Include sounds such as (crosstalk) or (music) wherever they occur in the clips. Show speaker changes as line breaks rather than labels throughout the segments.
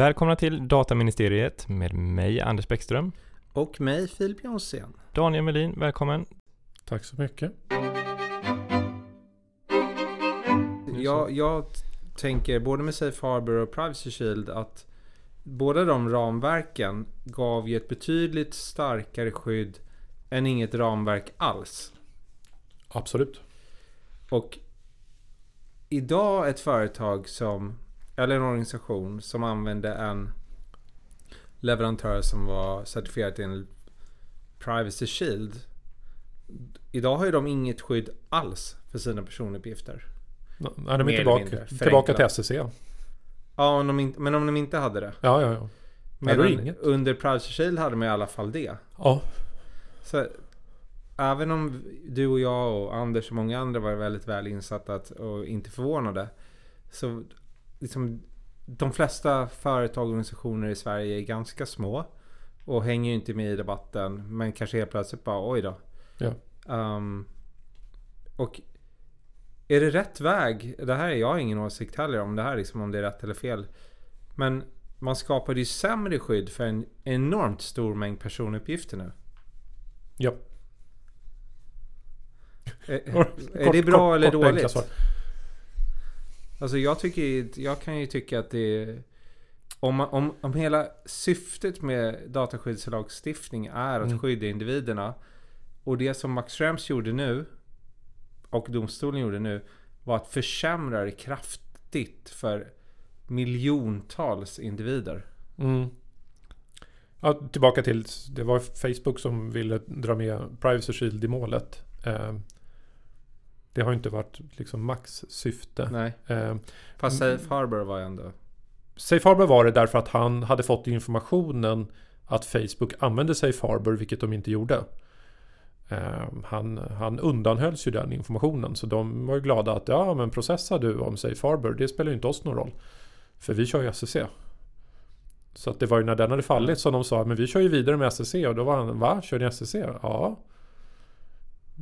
Välkomna till Dataministeriet med mig Anders Bäckström.
Och mig Filip Jonsén.
Daniel Melin, välkommen.
Tack så mycket.
Jag, jag tänker både med Safe Harbor och Privacy Shield att båda de ramverken gav ju ett betydligt starkare skydd än inget ramverk alls.
Absolut.
Och idag ett företag som, eller en organisation som använde en leverantör som var certifierad enligt Privacy Shield. Idag har ju de inget skydd alls för sina personuppgifter.
Nej, de är
Mer
tillbaka, tillbaka till. SEC.
Ja, om de inte, men om de inte hade det.
Ja, ja, ja.
Men
inget.
under Privacy Shield hade de i alla fall det.
Ja,
Så även om du och jag och Anders och många andra var väldigt väl insatta att- och inte förvånade. Så liksom de flesta företag och organisationer i Sverige är ganska små. Och hänger inte med i debatten. Men kanske helt plötsligt bara oj då.
Ja.
Ehm, och är det rätt väg? Det här är jag ingen åsikt heller om det här liksom om det är rätt eller fel. Men man skapade ju sämre skydd för en enormt stor mängd personuppgifter nu.
ja.
Är,
Kort-
är det bra
kort-
eller
kort,
dåligt? Alltså jag tycker jag kan ju tycka att det om, om, om hela syftet med dataskyddslagstiftning är att
Mm.
skydda individerna och det som Max Schrems gjorde nu och domstolen gjorde nu var att försämra det kraftigt för miljontals individer.
Mm. Ja, tillbaka till, det var Facebook som ville dra med Privacy Shield i målet. Eh, det har ju inte varit liksom Max syfte.
Nej.
Eh,
Fast. Safe Harbor var ju ändå...
Safe Harbor var det därför att han hade fått informationen att Facebook använde Safe Harbor, vilket de inte gjorde. Eh, Han, han undanhölls ju den informationen, så de var ju glada att ja, men processa du om Safe Harbor, det spelar ju inte oss någon roll. För vi kör ju SEC. Så att det var ju när den hade fallit som de sa, men vi kör ju vidare med SEC och då var han, va? Kör ni SEC? Ja.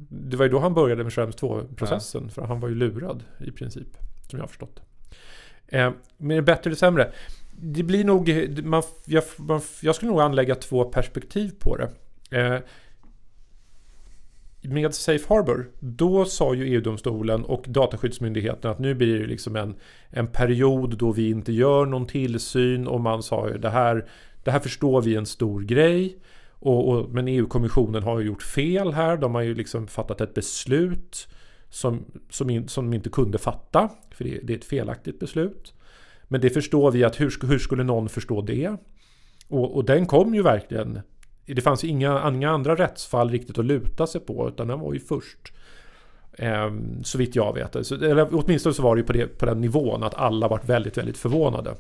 Det var ju då han började med Schrems 2-processen, för han var ju lurad i princip, som jag har förstått. Eh, men det är bättre eller sämre? Det blir nog... Man, jag, man, jag skulle nog anlägga två perspektiv på det. Eh, med Safe Harbor, då sa ju EU-domstolen och Dataskyddsmyndigheten att nu blir det liksom en, en period då vi inte gör någon tillsyn och man sa ju det här, det här förstår vi är en stor grej. Och, och, men EU-kommissionen har ju gjort fel här. De har ju liksom fattat ett beslut som, som, in, som de inte kunde fatta. För det, det är ett felaktigt beslut. Men det förstår vi att hur, hur skulle någon förstå det? Och, och den kom ju verkligen. Det fanns inga, inga andra rättsfall riktigt att luta sig på. Utan den var ju först. Eh, så vitt jag vet. Så, eller åtminstone så var det ju på, det, på den nivån att alla varit väldigt, väldigt förvånade.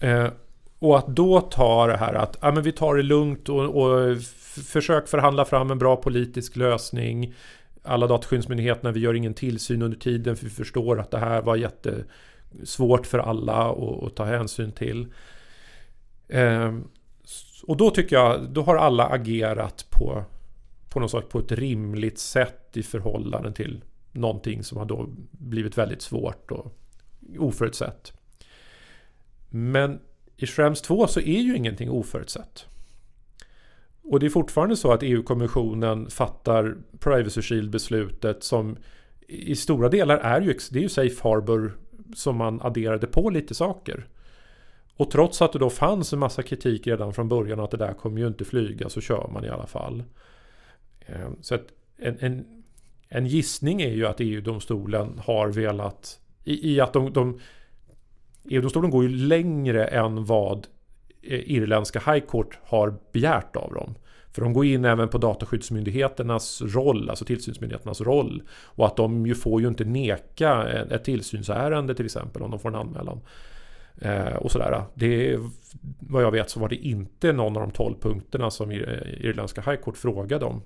Eh, och att då ta det här att ja, men vi tar det lugnt och, och försök förhandla fram en bra politisk lösning. Alla dataskyddsmyndigheterna, vi gör ingen tillsyn under tiden för vi förstår att det här var jättesvårt för alla att, att ta hänsyn till. Ehm, och då tycker jag, då har alla agerat på, på något sätt på ett rimligt sätt i förhållande till någonting som har då blivit väldigt svårt och oförutsett. Men i Schrems 2 så är ju ingenting oförutsett. Och det är fortfarande så att EU-kommissionen fattar Privacy Shield-beslutet som i stora delar är ju, det är ju Safe Harbor som man adderade på lite saker. Och trots att det då fanns en massa kritik redan från början att det där kommer ju inte flyga så kör man i alla fall. Ehm, så att en, en, en gissning är ju att EU-domstolen har velat i, i att de, de EU-domstolen går ju längre än vad eh, irländska High Court har begärt av dem. För de går in även på dataskyddsmyndigheternas roll, alltså tillsynsmyndigheternas roll. Och att de ju får ju inte neka ett tillsynsärende till exempel om de får en anmälan. Eh, och sådär. Det, vad jag vet så var det inte någon av de 12 punkterna som eh, irländska High Court frågade om.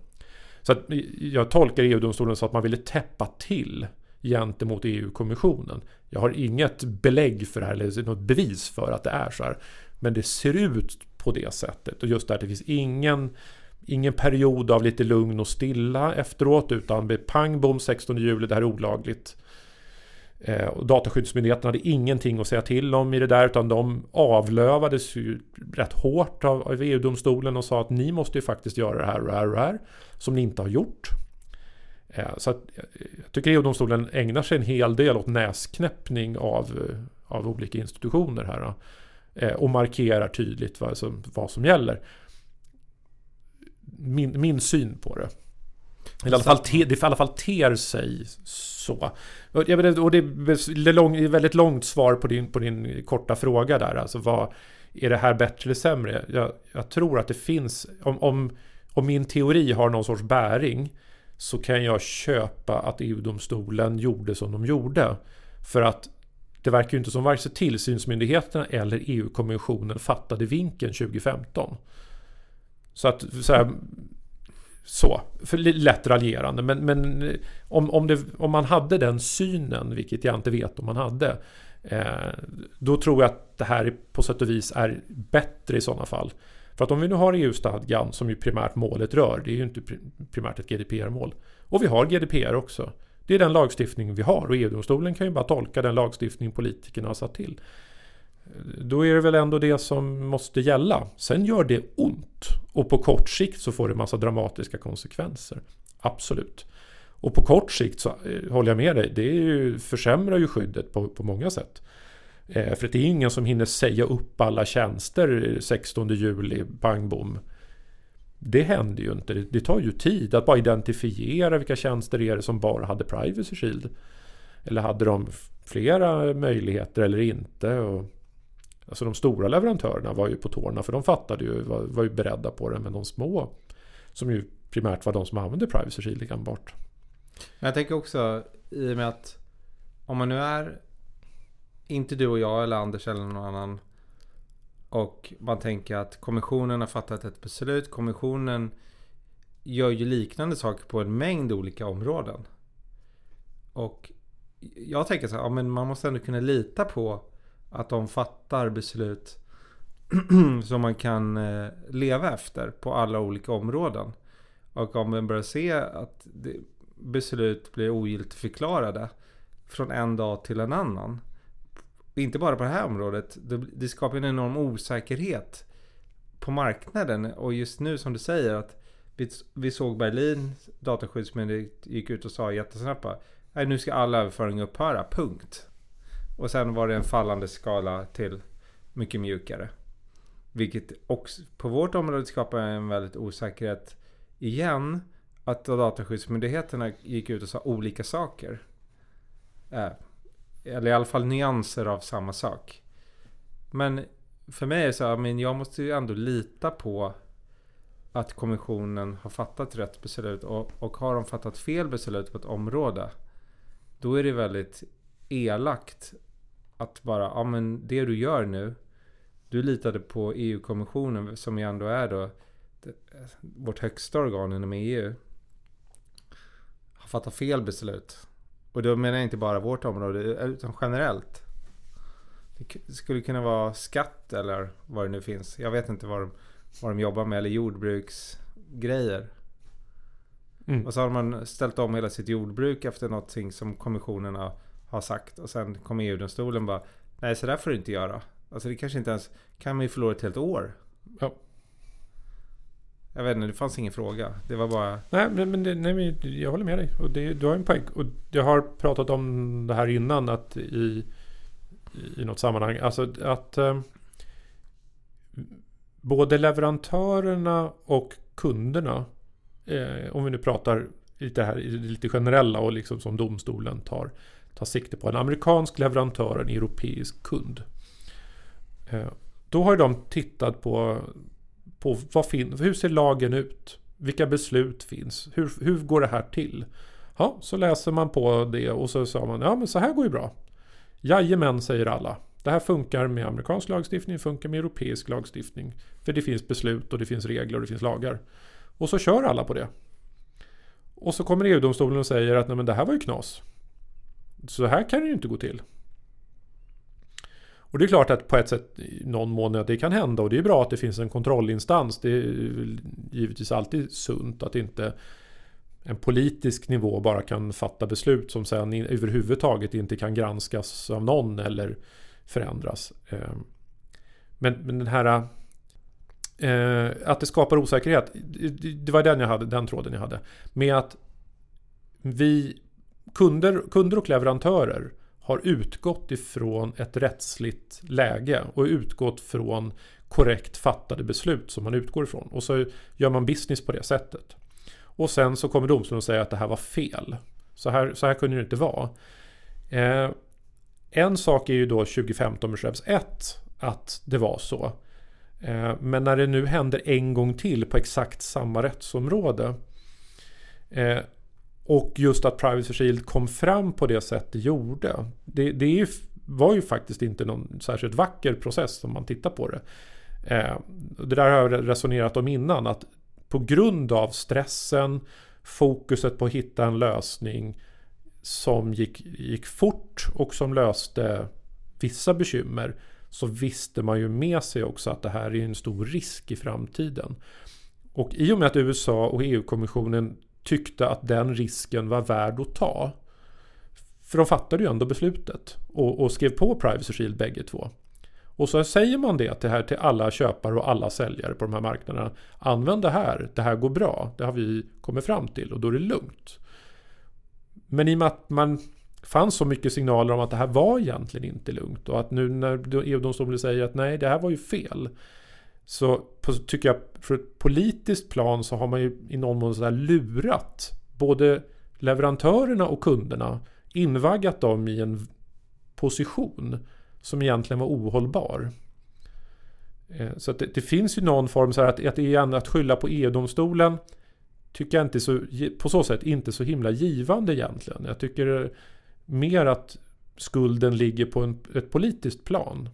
Så att eh, jag tolkar EU-domstolen så att man ville täppa till gentemot EU-kommissionen. Jag har inget belägg för det här eller något bevis för att det är så här. Men det ser ut på det sättet. Och just där det finns ingen, ingen period av lite lugn och stilla efteråt. Utan det pang bom 16 juli, det här är olagligt. Eh, och dataskyddsmyndigheten hade ingenting att säga till om i det där utan de avlövades ju rätt hårt av, av EU-domstolen och sa att ni måste ju faktiskt göra det här och det här och det här som ni inte har gjort. Eh, så att, eh, jag tycker EU-domstolen ägnar sig en hel del åt näsknäppning av, eh, av olika institutioner här. Och markerar tydligt vad som, vad som gäller. Min, min syn på det. I alla fall te, det i alla fall ter sig så. Och, det är ett väldigt långt svar på din, på din korta fråga där. Alltså vad, är det här bättre eller sämre? Jag, jag tror att det finns, om, om, om min teori har någon sorts bäring så kan jag köpa att EU-domstolen gjorde som de gjorde. För att det verkar ju inte som vare sig tillsynsmyndigheterna eller EU-kommissionen fattade vinkeln 2015. Så att så, här, så för lätt raljerande. Men, men om, om, det, om, man hade den synen, vilket jag inte vet om man hade, eh, då tror jag att det här på sätt och vis är bättre i sådana fall. För att om vi nu har EU-stadgan som ju primärt målet rör, det är ju inte primärt ett GDPR-mål. Och vi har GDPR också. Det är den lagstiftning vi har och EU-domstolen kan ju bara tolka den lagstiftning politikerna har satt till. Då är det väl ändå det som måste gälla. Sen gör det ont. Och på kort sikt så får det massa dramatiska konsekvenser. Absolut. Och på kort sikt så eh, håller jag med dig. Det är ju, försämrar ju skyddet på, på många sätt. Eh, för det är ingen som hinner säga upp alla tjänster 16 juli, pang bom. Det händer ju inte. Det tar ju tid att bara identifiera vilka tjänster är det som bara hade Privacy Shield. Eller hade de flera möjligheter eller inte. Och, alltså de stora leverantörerna var ju på tårna för de fattade ju, var, var ju beredda på det. Men de små, som ju primärt var de som använde Privacy Shield enbart.
Jag tänker också i och med att om man nu är inte du och jag eller Anders eller någon annan och man tänker att kommissionen har fattat ett beslut. Kommissionen gör ju liknande saker på en mängd olika områden. Och jag tänker så här, ja, men man måste ändå kunna lita på att de fattar beslut (clears throat) som man kan eh, leva efter på alla olika områden. Och om man börjar se att beslut blir ogiltigförklarade från en dag till en annan inte bara på det här området. Det, skapar en enorm osäkerhet på marknaden. Och just nu som du säger att vi, vi såg Berlin, dataskyddsmyndighet gick ut och sa jättesnabbt Nej, nu ska all överföring upphöra, punkt. Och sen var det en fallande skala till mycket mjukare. Vilket också på vårt område skapar en väldigt osäkerhet igen. Att dataskyddsmyndigheterna gick ut och sa olika saker. Äh, eller i alla fall nyanser av samma sak. Men för mig är det så här, men jag måste ju ändå lita på att kommissionen har fattat rätt beslut och, och har de fattat fel beslut på ett område då är det väldigt elakt att bara, ja men det du gör nu du litade på EU-kommissionen som ju ändå är då vårt högsta organ inom EU har fattat fel beslut. Och då menar jag inte bara vårt område utan generellt. Det skulle kunna vara skatt eller vad det nu finns. Jag vet inte vad de, vad de jobbar med. Eller jordbruksgrejer. Mm. Och så har man ställt om hela sitt jordbruk efter någonting som kommissionerna har sagt. Och sen kommer EU-domstolen bara Nej så där får du inte göra. Alltså det kanske inte ens kan man ju förlora ett helt år. Ja. Jag vet inte, det fanns ingen fråga. Det var bara...
Nej, men, men, det, nej, men jag håller med dig. Och det, du har en poäng. Och jag har pratat om det här innan att i, i något sammanhang. Alltså att eh, både leverantörerna och kunderna. Eh, om vi nu pratar lite, här, lite generella och liksom som domstolen tar, tar sikte på. En amerikansk leverantör och en europeisk kund. Eh, då har de tittat på på vad fin, hur ser lagen ut? Vilka beslut finns? Hur, hur går det här till? Ja, så läser man på det och så sa man ja men så här går ju bra. Jajamän säger alla. Det här funkar med amerikansk lagstiftning, funkar med europeisk lagstiftning. För det finns beslut och det finns regler och det finns lagar. Och så kör alla på det. Och så kommer EU-domstolen och säger att nej men det här var ju knas. Så här kan det ju inte gå till. Och det är klart att på ett sätt i någon mån det kan hända och det är bra att det finns en kontrollinstans. Det är givetvis alltid sunt att inte en politisk nivå bara kan fatta beslut som sen överhuvudtaget inte kan granskas av någon eller förändras. Ehm, men, men den här eh, att det skapar osäkerhet. Det var den jag hade, den tråden jag hade. Med att vi kunder, kunder och leverantörer har utgått ifrån ett rättsligt läge och utgått från korrekt fattade beslut som man utgår ifrån. Och så gör man business på det sättet. Och sen så kommer domstolen och säger att det här var fel. Så här, så här kunde det inte vara. Eh, en sak är ju då 2015 med Schrems 1 att det var så. Eh, men när det nu händer en gång till på exakt samma rättsområde eh, och just att Privacy Shield kom fram på det sätt det gjorde. Det, det ju, var ju faktiskt inte någon särskilt vacker process om man tittar på det. Eh, det där har jag resonerat om innan. Att på grund av stressen, fokuset på att hitta en lösning som gick, gick fort och som löste vissa bekymmer så visste man ju med sig också att det här är en stor risk i framtiden. Och i och med att USA och EU-kommissionen tyckte att den risken var värd att ta. För de fattade ju ändå beslutet och, och skrev på Privacy Shield bägge två. Och så säger man det till, här, till alla köpare och alla säljare på de här marknaderna. Använd det här, det här går bra, det har vi kommit fram till och då är det lugnt. Men i och med att man fanns så mycket signaler om att det här var egentligen inte lugnt och att nu när EU-domstolen säger att nej, det här var ju fel. Så på, tycker jag, för ett politiskt plan så har man ju i någon mån sådär lurat både leverantörerna och kunderna. Invaggat dem i en position som egentligen var ohållbar. Eh, så det, det, finns ju någon form så här att, att, igen, att skylla på EU-domstolen tycker jag inte så, på så sätt inte så himla givande egentligen. Jag tycker mer att skulden ligger på en, ett politiskt plan.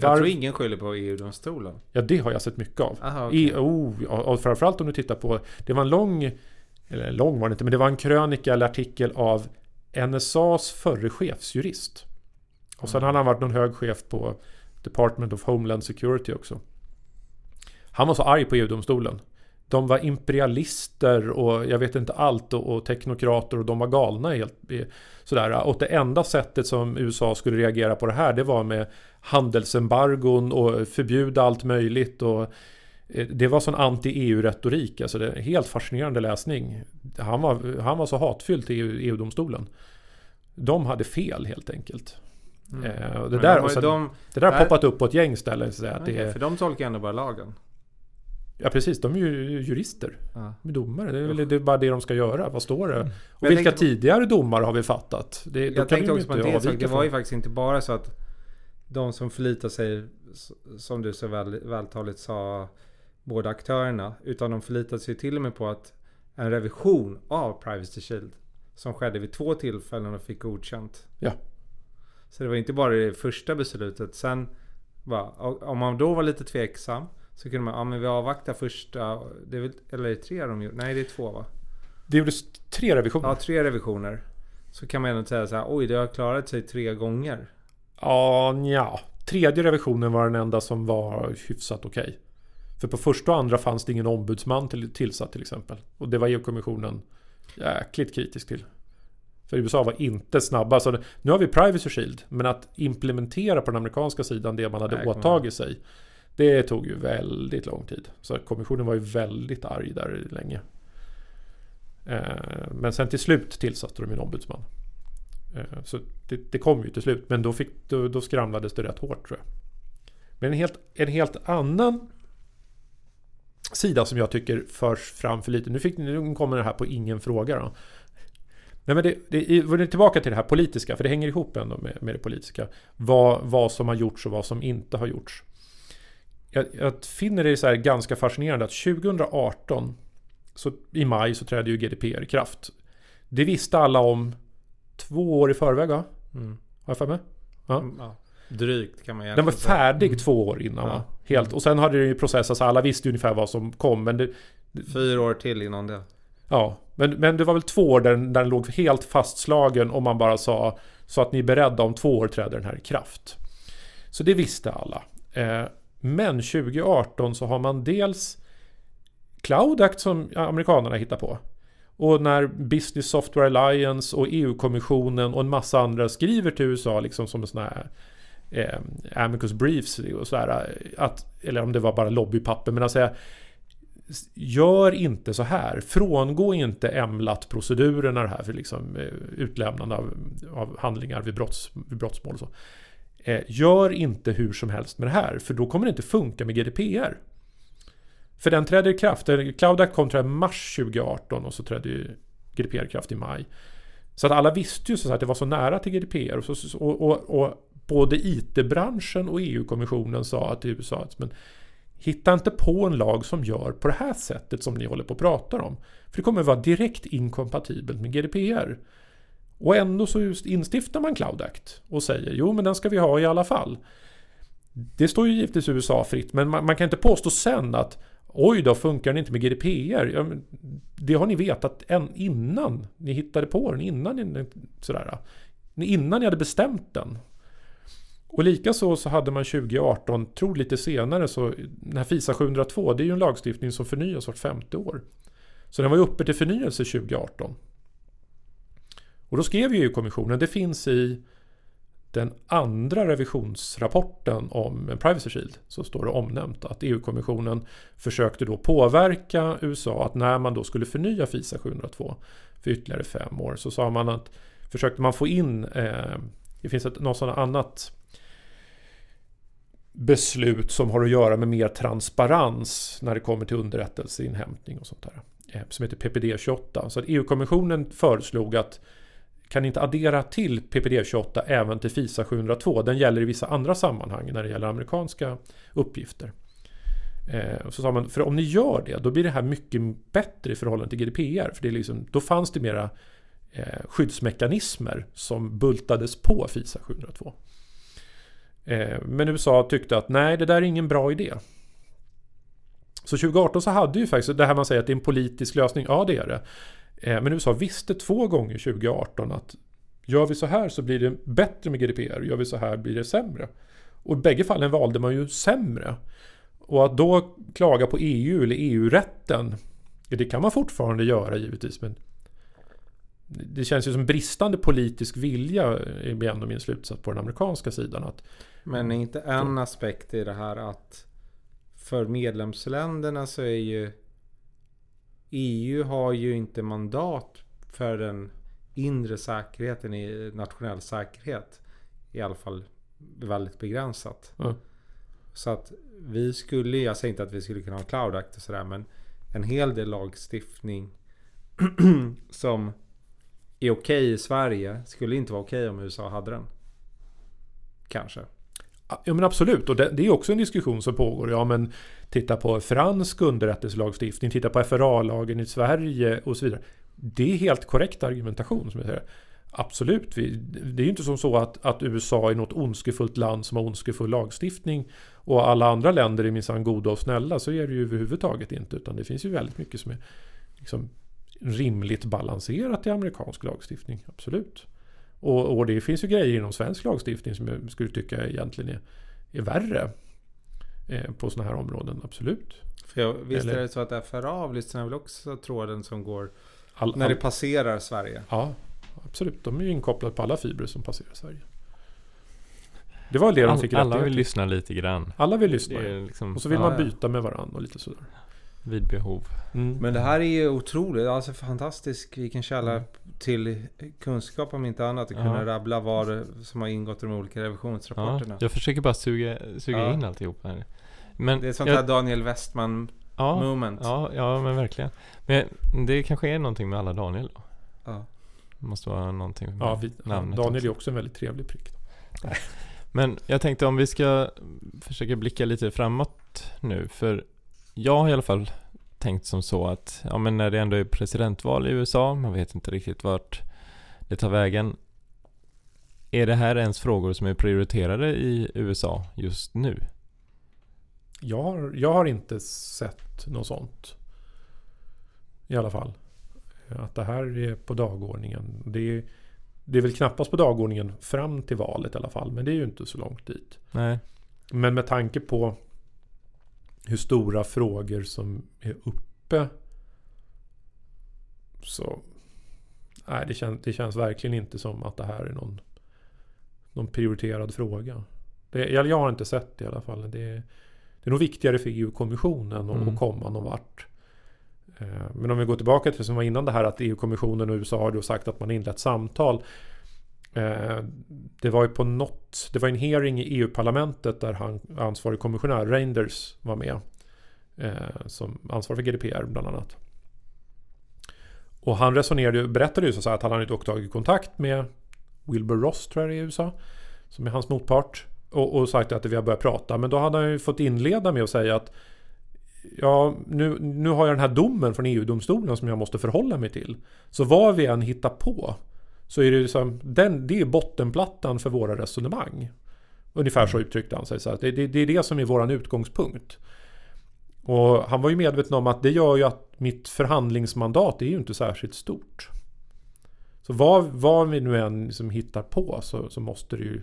Jag tror ingen skyller på EU-domstolen.
Ja, det har jag sett mycket av.
Aha, okay.
I, oh, och framförallt om du tittar på... Det var en lång... Eller lång var det inte, men det var en krönika eller artikel av NSAs förre chefsjurist. Och sen mm. har han varit någon hög chef på Department of Homeland Security också. Han var så arg på EU-domstolen. De var imperialister och jag vet inte allt och, och teknokrater och de var galna helt sådär. Och det enda sättet som USA skulle reagera på det här det var med handelsembargon och förbjuda allt möjligt. Och eh, det var sån anti-EU-retorik. Alltså det är helt fascinerande läsning. Han var, han var så hatfylld till EU-domstolen. De hade fel helt enkelt. Mm. Eh, det, där, de, de, det där har poppat upp på ett gäng ställen. Så att okay, det
för de tolkar ändå bara lagen.
Ja precis, de är ju jurister. Ja. De är domare. Det är väl det är bara det de ska göra. Vad står det? Mm. Och vilka tänkte, tidigare domar har vi fattat? Det,
jag tänkte också på en sak. Det var ju faktiskt inte bara så att de som förlitar sig, som du så väl, vältaligt sa, båda aktörerna. Utan de förlitade sig till och med på att en revision av Privacy Shield som skedde vid två tillfällen och fick godkänt.
Ja.
Så det var inte bara det första beslutet. Sen, va, om man då var lite tveksam så kunde man, ja men vi avvaktar första, det är väl, eller är det tre de gjorde? Nej det är två va?
Det gjordes tre revisioner.
Ja, tre revisioner. Så kan man ändå säga så här, oj det har klarat sig tre gånger.
Ja, ja. Tredje revisionen var den enda som var hyfsat okej. Okay. För på första och andra fanns det ingen ombudsman till, tillsatt till exempel. Och det var EU-kommissionen jäkligt kritisk till. För USA var inte snabba. Så nu har vi Privacy Shield. Men att implementera på den amerikanska sidan det man hade Nej, åtagit sig. Det tog ju väldigt lång tid. Så kommissionen var ju väldigt arg där länge. Eh, men sen till slut tillsatte de en ombudsman. Eh, så det, det kom ju till slut. Men då, fick, då, då skramlades det rätt hårt tror jag. Men en helt, en helt annan sida som jag tycker förs fram för lite. Nu, fick, nu kommer det här på ingen fråga då. Nej, men det, det, tillbaka till det här politiska, för det hänger ihop ändå med, med det politiska. Vad, vad som har gjorts och vad som inte har gjorts. Jag, jag finner det så ganska fascinerande att 2018 så i maj så trädde ju GDPR i kraft. Det visste alla om två år i förväg va? Mm. Har jag för mig? Ja. Mm, ja.
Drygt kan man
Den var färdig mm. två år innan ja. va? Helt. Och sen hade det ju processats, alla visste ungefär vad som kom. Men det,
Fyra år till innan det.
Ja, men, men det var väl två år där, där den låg helt fastslagen och man bara sa så att ni är beredda om två år träder den här i kraft. Så det visste alla. Eh, men 2018 så har man dels Cloud Act som amerikanerna hittar på. Och när Business Software Alliance och EU-kommissionen och en massa andra skriver till USA liksom som en sån här eh, Amicus Briefs och sådär. Att, eller om det var bara lobbypapper. Men alltså Gör inte så här. Frångå inte EMLAT-procedurerna här för liksom, eh, utlämnande av, av handlingar vid, brotts, vid brottsmål. Och så. Eh, gör inte hur som helst med det här. För då kommer det inte funka med GDPR. För den träder i kraft. Eh, Cloud Act kom i mars 2018 och så trädde GDPR i kraft i maj. Så att alla visste ju så att det var så nära till GDPR. Och, så, och, och, och både IT-branschen och EU-kommissionen sa till USA att men, hitta inte på en lag som gör på det här sättet som ni håller på att prata om. För det kommer vara direkt inkompatibelt med GDPR. Och ändå så instiftar man Cloud Act och säger jo men den ska vi ha i alla fall. Det står ju givetvis USA fritt men man, man kan inte påstå sen att Oj då, funkar den inte med GDPR? Ja, det har ni vetat än innan ni hittade på den, innan ni, sådär, innan ni hade bestämt den. Och likaså så hade man 2018, tror lite senare, så den här FISA 702, det är ju en lagstiftning som förnyas vart femte år. Så den var ju uppe till förnyelse 2018. Och då skrev ju EU-kommissionen, det finns i den andra revisionsrapporten om en Privacy Shield så står det omnämnt att EU-kommissionen försökte då påverka USA att när man då skulle förnya FISA 702 för ytterligare fem år så sa man att försökte man få in eh, det finns ett något sådant annat beslut som har att göra med mer transparens när det kommer till underrättelseinhämtning och sånt där. Eh, som heter PPD 28. Så att EU-kommissionen föreslog att kan inte addera till PPD 28 även till FISA 702. Den gäller i vissa andra sammanhang när det gäller amerikanska uppgifter. Eh, så sa man, för om ni gör det, då blir det här mycket bättre i förhållande till GDPR. För det är liksom, då fanns det mera eh, skyddsmekanismer som bultades på FISA 702. Eh, men USA tyckte att nej, det där är ingen bra idé. Så 2018 så hade ju faktiskt det här man säger att det är en politisk lösning. Ja, det är det. Eh, men USA visste två gånger 2018 att gör vi så här så blir det bättre med GDPR. Gör vi så här blir det sämre. Och i bägge fallen valde man ju sämre. Och att då klaga på EU eller EU-rätten, det kan man fortfarande göra givetvis. Men det känns ju som bristande politisk vilja, eh, är ändå min slutsats på den amerikanska sidan. Att
men är inte en aspekt i det här att för medlemsländerna så är ju EU har ju inte mandat för den inre säkerheten i nationell säkerhet. I alla fall väldigt begränsat. Mm. Så att vi skulle, jag säger inte att vi skulle kunna ha Cloud Act och sådär men en hel del lagstiftning (clears throat) som är okej i Sverige skulle inte vara okej om USA hade den. Kanske.
Ja men absolut, och det, det, är också en diskussion som pågår. Ja men titta på fransk underrättelselagstiftning, titta på FRA-lagen i Sverige och så vidare. Det är helt korrekt argumentation som jag säger. Absolut, vi, det är ju inte som så att, att USA är något ondskefullt land som har ondskefull lagstiftning och alla andra länder är minsann goda och snälla. Så är det ju överhuvudtaget inte. Utan det finns ju väldigt mycket som är liksom rimligt balanserat i amerikansk lagstiftning. Absolut. Och, och, det finns ju grejer inom svensk lagstiftning som jag skulle tycka egentligen är, är värre. Eh, på sådana här områden, absolut.
För jag, visst Eller, är det så att FRA avlyssnar väl också tråden som går all, när all, det passerar Sverige?
Ja, absolut. De är ju inkopplade på alla fibrer som passerar Sverige. Det var det de fick
Alla vill lyssna lite grann.
Alla vill lyssna. Liksom, och så vill ja, man byta med varandra och lite sådär.
Vid behov.
Mm. Men det här är ju otroligt. Alltså fantastiskt. Vilken källa mm. till kunskap om inte annat. Att kunna ja. rabbla vad som har ingått i de olika revisionsrapporterna.
Ja, jag försöker bara suga, suga ja. in alltihop här.
Men det är sånt jag, här Daniel Westman ja, moment.
Ja, ja, men verkligen. Men det kanske är någonting med alla Daniel då? Ja. Det måste vara någonting med
ja, vi, namnet Daniel också. är också en väldigt trevlig prick. (laughs)
Men jag tänkte om vi ska försöka blicka lite framåt nu. För jag har i alla fall tänkt som så att ja, men när det ändå är presidentval i USA, man vet inte riktigt vart det tar vägen. Är det här ens frågor som är prioriterade i USA just nu?
Jag har, jag har inte sett något sånt. I alla fall. Att det här är på dagordningen. Det är, det är väl knappast på dagordningen fram till valet i alla fall. Men det är ju inte så långt dit.
Nej.
Men med tanke på hur stora frågor som är uppe Så nej, det, kän, det känns verkligen inte som att det här är någon, någon prioriterad fråga. Det, jag, jag har inte sett det i alla fall. Det, det är nog viktigare för EU-kommissionen att
Mm.
komma någon vart. Eh, Men om vi går tillbaka till det som var innan det här att EU-kommissionen och USA har sagt att man inlett samtal. Eh, det var ju på något, det var en hearing i EU-parlamentet där han, ansvarig kommissionär Reinders var med. Eh, som ansvarig för GDPR bland annat. Och han resonerade berättade ju så att han hade dock tagit kontakt med Wilbur Ross tror jag det är i USA. Som är hans motpart. Och, och sagt att vi har börjat prata. Men då hade han ju fått inleda med att säga att Ja, nu, nu har jag den här domen från EU-domstolen som jag måste förhålla mig till. Så vad vi än hittar på så är det liksom, den, det är bottenplattan för våra resonemang. Ungefär så uttryckte han sig. Så att det, det, det är det som är våran utgångspunkt. Och han var ju medveten om att det gör ju att mitt förhandlingsmandat är ju inte särskilt stort. Så vad, vad vi nu än liksom hittar på så, så måste det ju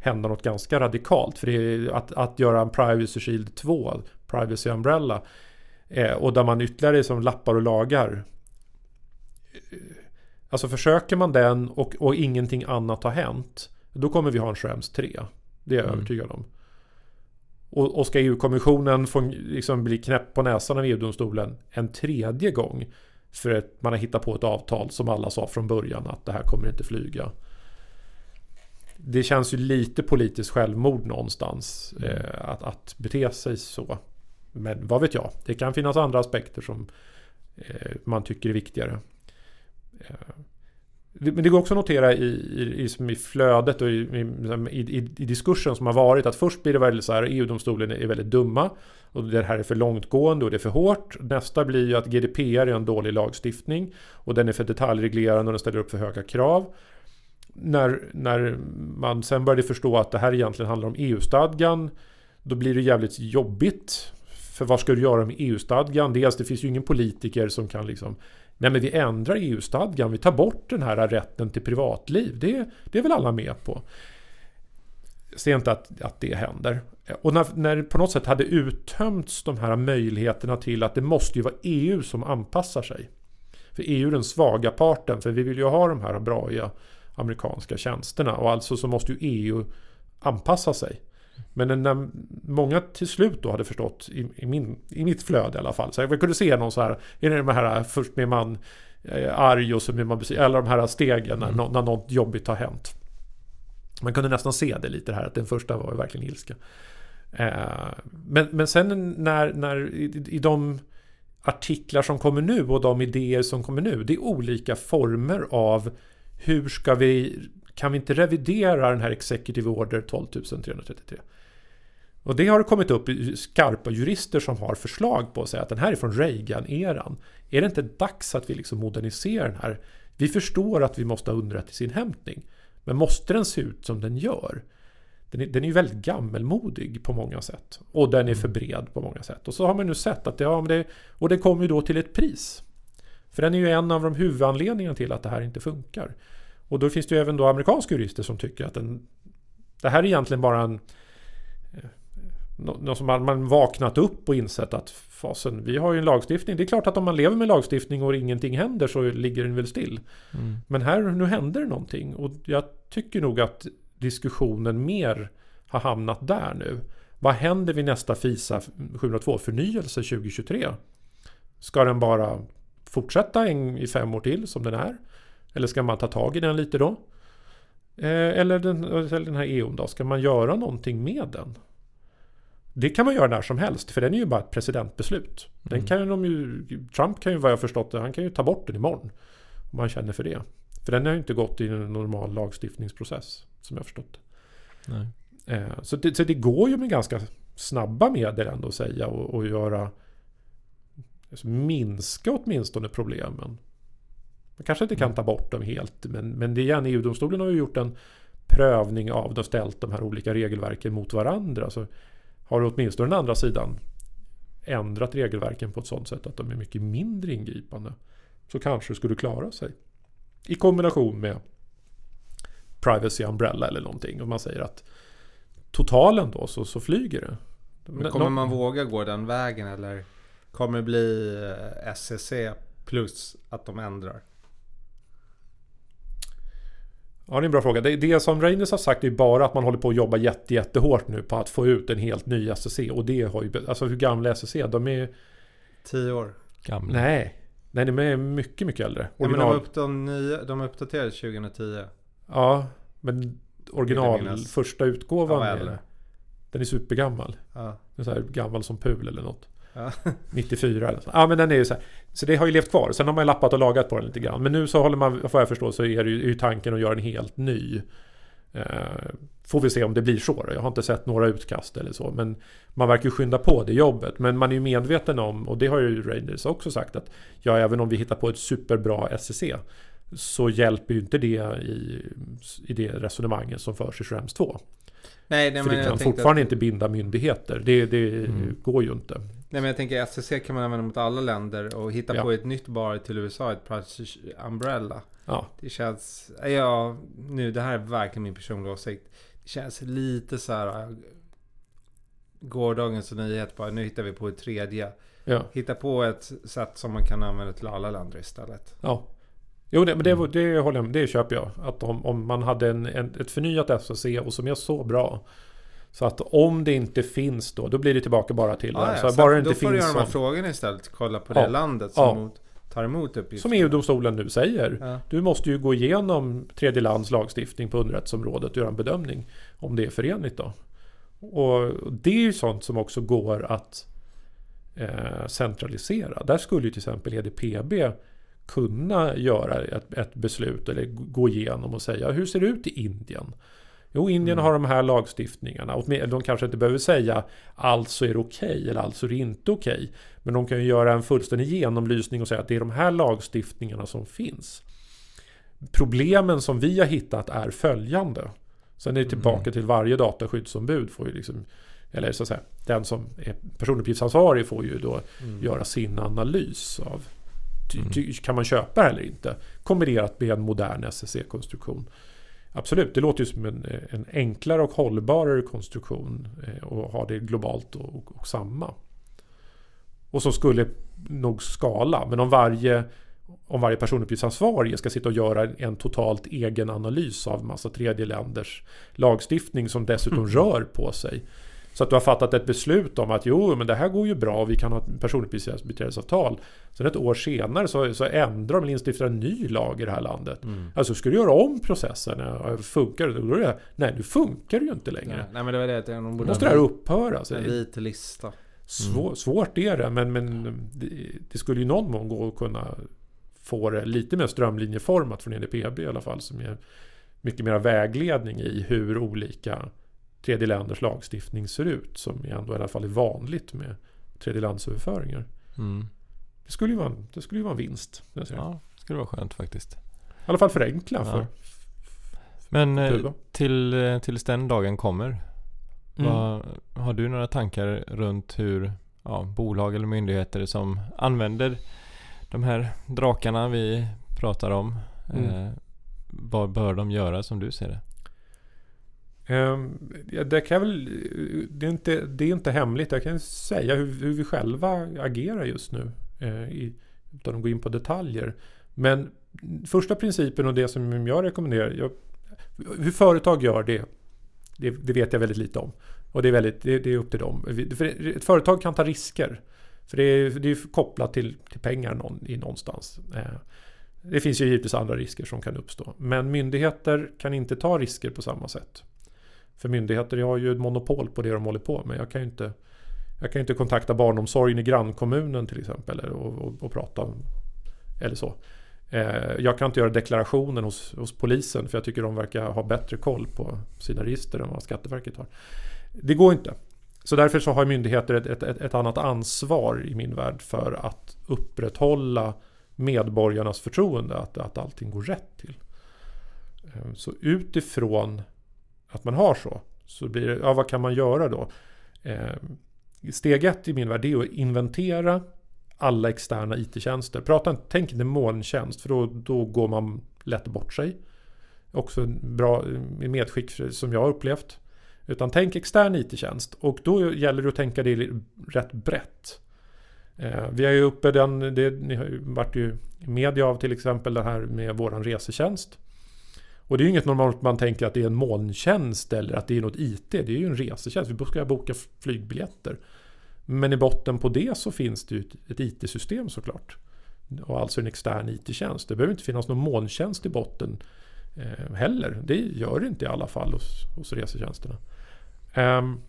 hända något ganska radikalt. För det är att, att göra en Privacy Shield 2, Privacy Umbrella, eh, och där man ytterligare liksom lappar och lagar. Alltså försöker man den och, och ingenting annat har hänt, då kommer vi ha en Schrems 3. Det är jag
Mm.
övertygad om. Och, och ska EU-kommissionen få liksom bli knäpp på näsan av EU-domstolen en tredje gång för att man har hittat på ett avtal som alla sa från början att det här kommer inte flyga. Det känns ju lite politiskt självmord någonstans
Mm.
eh, att, att bete sig så. Men vad vet jag, det kan finnas andra aspekter som eh, man tycker är viktigare. Eh, men det går också att notera i, i, i, i flödet och i, i, i, i diskursen som har varit att först blir det väldigt så här EU-domstolen är väldigt dumma och det här är för långtgående och det är för hårt. Nästa blir ju att GDPR är en dålig lagstiftning och den är för detaljreglerande och den ställer upp för höga krav. När, när man sen började förstå att det här egentligen handlar om EU-stadgan då blir det jävligt jobbigt. För vad ska du göra med EU-stadgan? Dels det finns ju ingen politiker som kan liksom Nej men vi ändrar EU-stadgan, vi tar bort den här rätten till privatliv. Det, det är väl alla med på. Jag ser inte att, att det händer. Och när, när det på något sätt hade uttömts de här möjligheterna till att det måste ju vara EU som anpassar sig. För EU är den svaga parten, för vi vill ju ha de här braiga amerikanska tjänsterna och alltså så måste ju EU anpassa sig. Men när många till slut då hade förstått, i, i, min, i mitt flöde i alla fall, så jag kunde se någon så här, är det de här först blir man eh, arg och så blir man besviken, eller de här stegen när,
Mm.
när något jobbigt har hänt. Man kunde nästan se det lite här, att den första var verkligen ilska. Eh, men, men sen när, när i, i de artiklar som kommer nu och de idéer som kommer nu, det är olika former av hur ska vi, kan vi inte revidera den här Executive Order 12333? Och det har kommit upp skarpa jurister som har förslag på att säga att den här är från Reagan-eran. Är det inte dags att vi liksom moderniserar den här? Vi förstår att vi måste ha underrättelseinhämtning. Men måste den se ut som den gör? Den är, den är ju väldigt gammelmodig på många sätt. Och den är för bred på många sätt. Och så har man nu sett att det, ja, men det, och det kommer ju då till ett pris. För den är ju en av de huvudanledningarna till att det här inte funkar. Och då finns det ju även då amerikanska jurister som tycker att den, det här är egentligen bara en något som man, man vaknat upp och insett att fasen, vi har ju en lagstiftning. Det är klart att om man lever med lagstiftning och ingenting händer så ligger den väl still.
Mm.
Men här, nu händer det någonting. Och jag tycker nog att diskussionen mer har hamnat där nu. Vad händer vid nästa FISA 702-förnyelse 2023? Ska den bara fortsätta en, i fem år till som den är? Eller ska man ta tag i den lite då? Eh, eller, den, eller den här EUn då? Ska man göra någonting med den? Det kan man göra när som helst, för den är ju bara ett presidentbeslut. Den
Mm.
kan de ju, Trump kan ju vad jag förstått han kan ju ta bort den imorgon. Om han känner för det. För den har ju inte gått i en normal lagstiftningsprocess, som jag förstått
Nej.
Eh, Så det, så det går ju med ganska snabba medel ändå att säga och, och göra alltså minska åtminstone problemen. Man kanske inte kan ta bort dem helt men, men det är igen, EU-domstolen har ju gjort en prövning av och ställt de här olika regelverken mot varandra. Så har du åtminstone den andra sidan ändrat regelverken på ett sådant sätt att de är mycket mindre ingripande så kanske det skulle klara sig. I kombination med Privacy Umbrella eller någonting. Och man säger att totalen då så, så flyger det.
Men kommer man våga gå den vägen eller kommer det bli eh, SEC Plus att de ändrar.
Ja, det är en bra fråga. Det, det som Rangers har sagt är bara att man håller på att jobba jätte, jättehårt nu på att få ut en helt ny SSC. Och det har ju... Alltså hur gamla är SSC? De är...
Tio år.
Gamla.
Nej. Nej, de är mycket, mycket äldre.
Ja, men de,
Original...
upp, de, nya, de uppdaterades 2010.
Ja, men original första utgåvan
Ja,
är. Den är supergammal.
Ja.
Den är så här gammal som pul eller något.
Ja. (laughs)
94 eller så. Ja men den är ju så här. Så det har ju levt kvar. Sen har man ju lappat och lagat på den lite grann. Men nu så håller man, vad jag förstår, så är det ju, är ju tanken att göra en helt ny. Eh, får vi se om det blir så då. Jag har inte sett några utkast eller så. Men man verkar ju skynda på det jobbet. Men man är ju medveten om, och det har ju Rangers också sagt, att ja, även om vi hittar på ett superbra SEC så hjälper ju inte det i, i det resonemanget som förs i Schrems 2.
Nej, nej,
För
men
det kan fortfarande
att,
inte binda myndigheter. Det, det
Mm.
går ju inte.
Nej, men jag tänker SCC kan man använda mot alla länder och hitta
Ja.
på ett nytt bar till USA, ett Price Umbrella.
Ja,
Det känns, ja, nu det här är verkligen min personliga åsikt. Det känns lite så här äh, gårdagens nyhet bara, nu hittar vi på ett tredje.
ja.
Hitta på ett sätt som man kan använda till alla länder istället.
Ja. Jo, det, men det, det håller jag med Det köper jag. Att om, om man hade en, en, ett förnyat SOC och som är så bra. Så att om det inte finns då, då blir det tillbaka bara till det.
Ja,
Så
ja,
bara det
då
inte
får du
finns
göra de här frågorna istället. Kolla på
Ja.
det landet som
Ja.
mot, tar emot uppgifter.
som EU-domstolen nu säger.
Ja.
Du måste ju gå igenom tredje lands lagstiftning på underrättsområdet och göra en bedömning om det är förenligt då. Och det är ju sånt som också går att eh, centralisera. Där skulle ju till exempel EDPB kunna göra ett, ett beslut eller gå igenom och säga hur ser det ut i Indien? Jo, Indien
Mm.
har de här lagstiftningarna. Och de kanske inte behöver säga alltså är det okej eller alltså är det inte okej. Men de kan ju göra en fullständig genomlysning och säga att det är de här lagstiftningarna som finns. Problemen som vi har hittat är följande. Sen är det tillbaka
Mm.
till varje dataskyddsombud får ju liksom eller så att säga, den som är personuppgiftsansvarig får ju då
Mm.
göra sin analys av ty,
Mm.
ty, kan man köpa eller inte? Kombinerat med en modern SSC-konstruktion. Absolut, det låter ju som en, en enklare och hållbarare konstruktion eh, och ha det globalt och, och, och samma. Och som skulle nog skala, men om varje om varje personuppgiftsansvarig ska sitta och göra en totalt egen analys av massa tredje länders lagstiftning som dessutom
Mm.
rör på sig. Så att du har fattat ett beslut om att jo, men det här går ju bra, vi kan ha ett personuppgiftsbiträdesavtal. Sen ett år senare så, så ändrar de eller instiftar en ny lag i det här landet.
Mm.
Alltså ska du göra om processen? Funkar det? Då är det? Nej, nu funkar det ju inte längre.
Nej, nej men det var det de
Då måste det här upphöra.
En vit lista.
svår, svårt är det, men, men det, det skulle ju någon mån gå att kunna få det lite mer strömlinjeformat från EDPB i alla fall. Som ger mycket mer vägledning i hur olika tredje länders lagstiftning ser ut. Som ändå i alla fall är vanligt med tredjelandsöverföringar.
Mm.
Det skulle ju vara det skulle ju vara en vinst.
Ja, det skulle vara skönt faktiskt.
I alla fall förenkla
Ja.
för
Men eh, till, eh, tills den dagen kommer.
Mm.
Vad, har du några tankar runt hur ja, bolag eller myndigheter som använder de här drakarna vi pratar om.
Mm.
Eh, vad bör de göra som du ser det?
Ehm, det, kan väl, det, är inte, det är inte hemligt. Jag kan säga hur, hur vi själva agerar just nu. Eh, i, utan att gå in på detaljer. Men första principen och det som jag rekommenderar. Jag, hur företag gör det, det, det vet jag väldigt lite om. Och det är, väldigt, det, det är upp till dem. För ett företag kan ta risker. För det är, det är kopplat till, till pengar någon, i någonstans. Eh, det finns ju givetvis andra risker som kan uppstå. Men myndigheter kan inte ta risker på samma sätt. För myndigheter har ju ett monopol på det de håller på med. Jag kan ju inte, jag kan inte kontakta barnomsorgen i grannkommunen till exempel och, och, och prata om, eller så. Eh, Jag kan inte göra deklarationen hos, hos polisen för jag tycker de verkar ha bättre koll på sina register än vad Skatteverket har. Det går inte. Så därför så har myndigheter ett, ett, ett, ett annat ansvar i min värld för att upprätthålla medborgarnas förtroende att, att allting går rätt till. Eh, så utifrån att man har så, så blir det, ja vad kan man göra då? Eh, Steg ett i min värld är att inventera alla externa IT-tjänster. Prata, inte- tänk inte molntjänst för då, då går man lätt bort sig. Också bra eh, medskick som jag har upplevt. Utan tänk extern IT-tjänst och då gäller det att tänka det rätt brett. Eh, vi har ju uppe den, det ni har ju varit ju i media av till exempel det här med våran resetjänst. Och det är ju inget normalt man tänker att det är en molntjänst eller att det är något IT. Det är ju en resetjänst. Vi ska boka flygbiljetter. Men i botten på det så finns det ju ett IT-system såklart. Och alltså en extern IT-tjänst. Det behöver inte finnas någon molntjänst i botten eh, heller. Det gör det inte i alla fall hos, hos resetjänsterna. Um,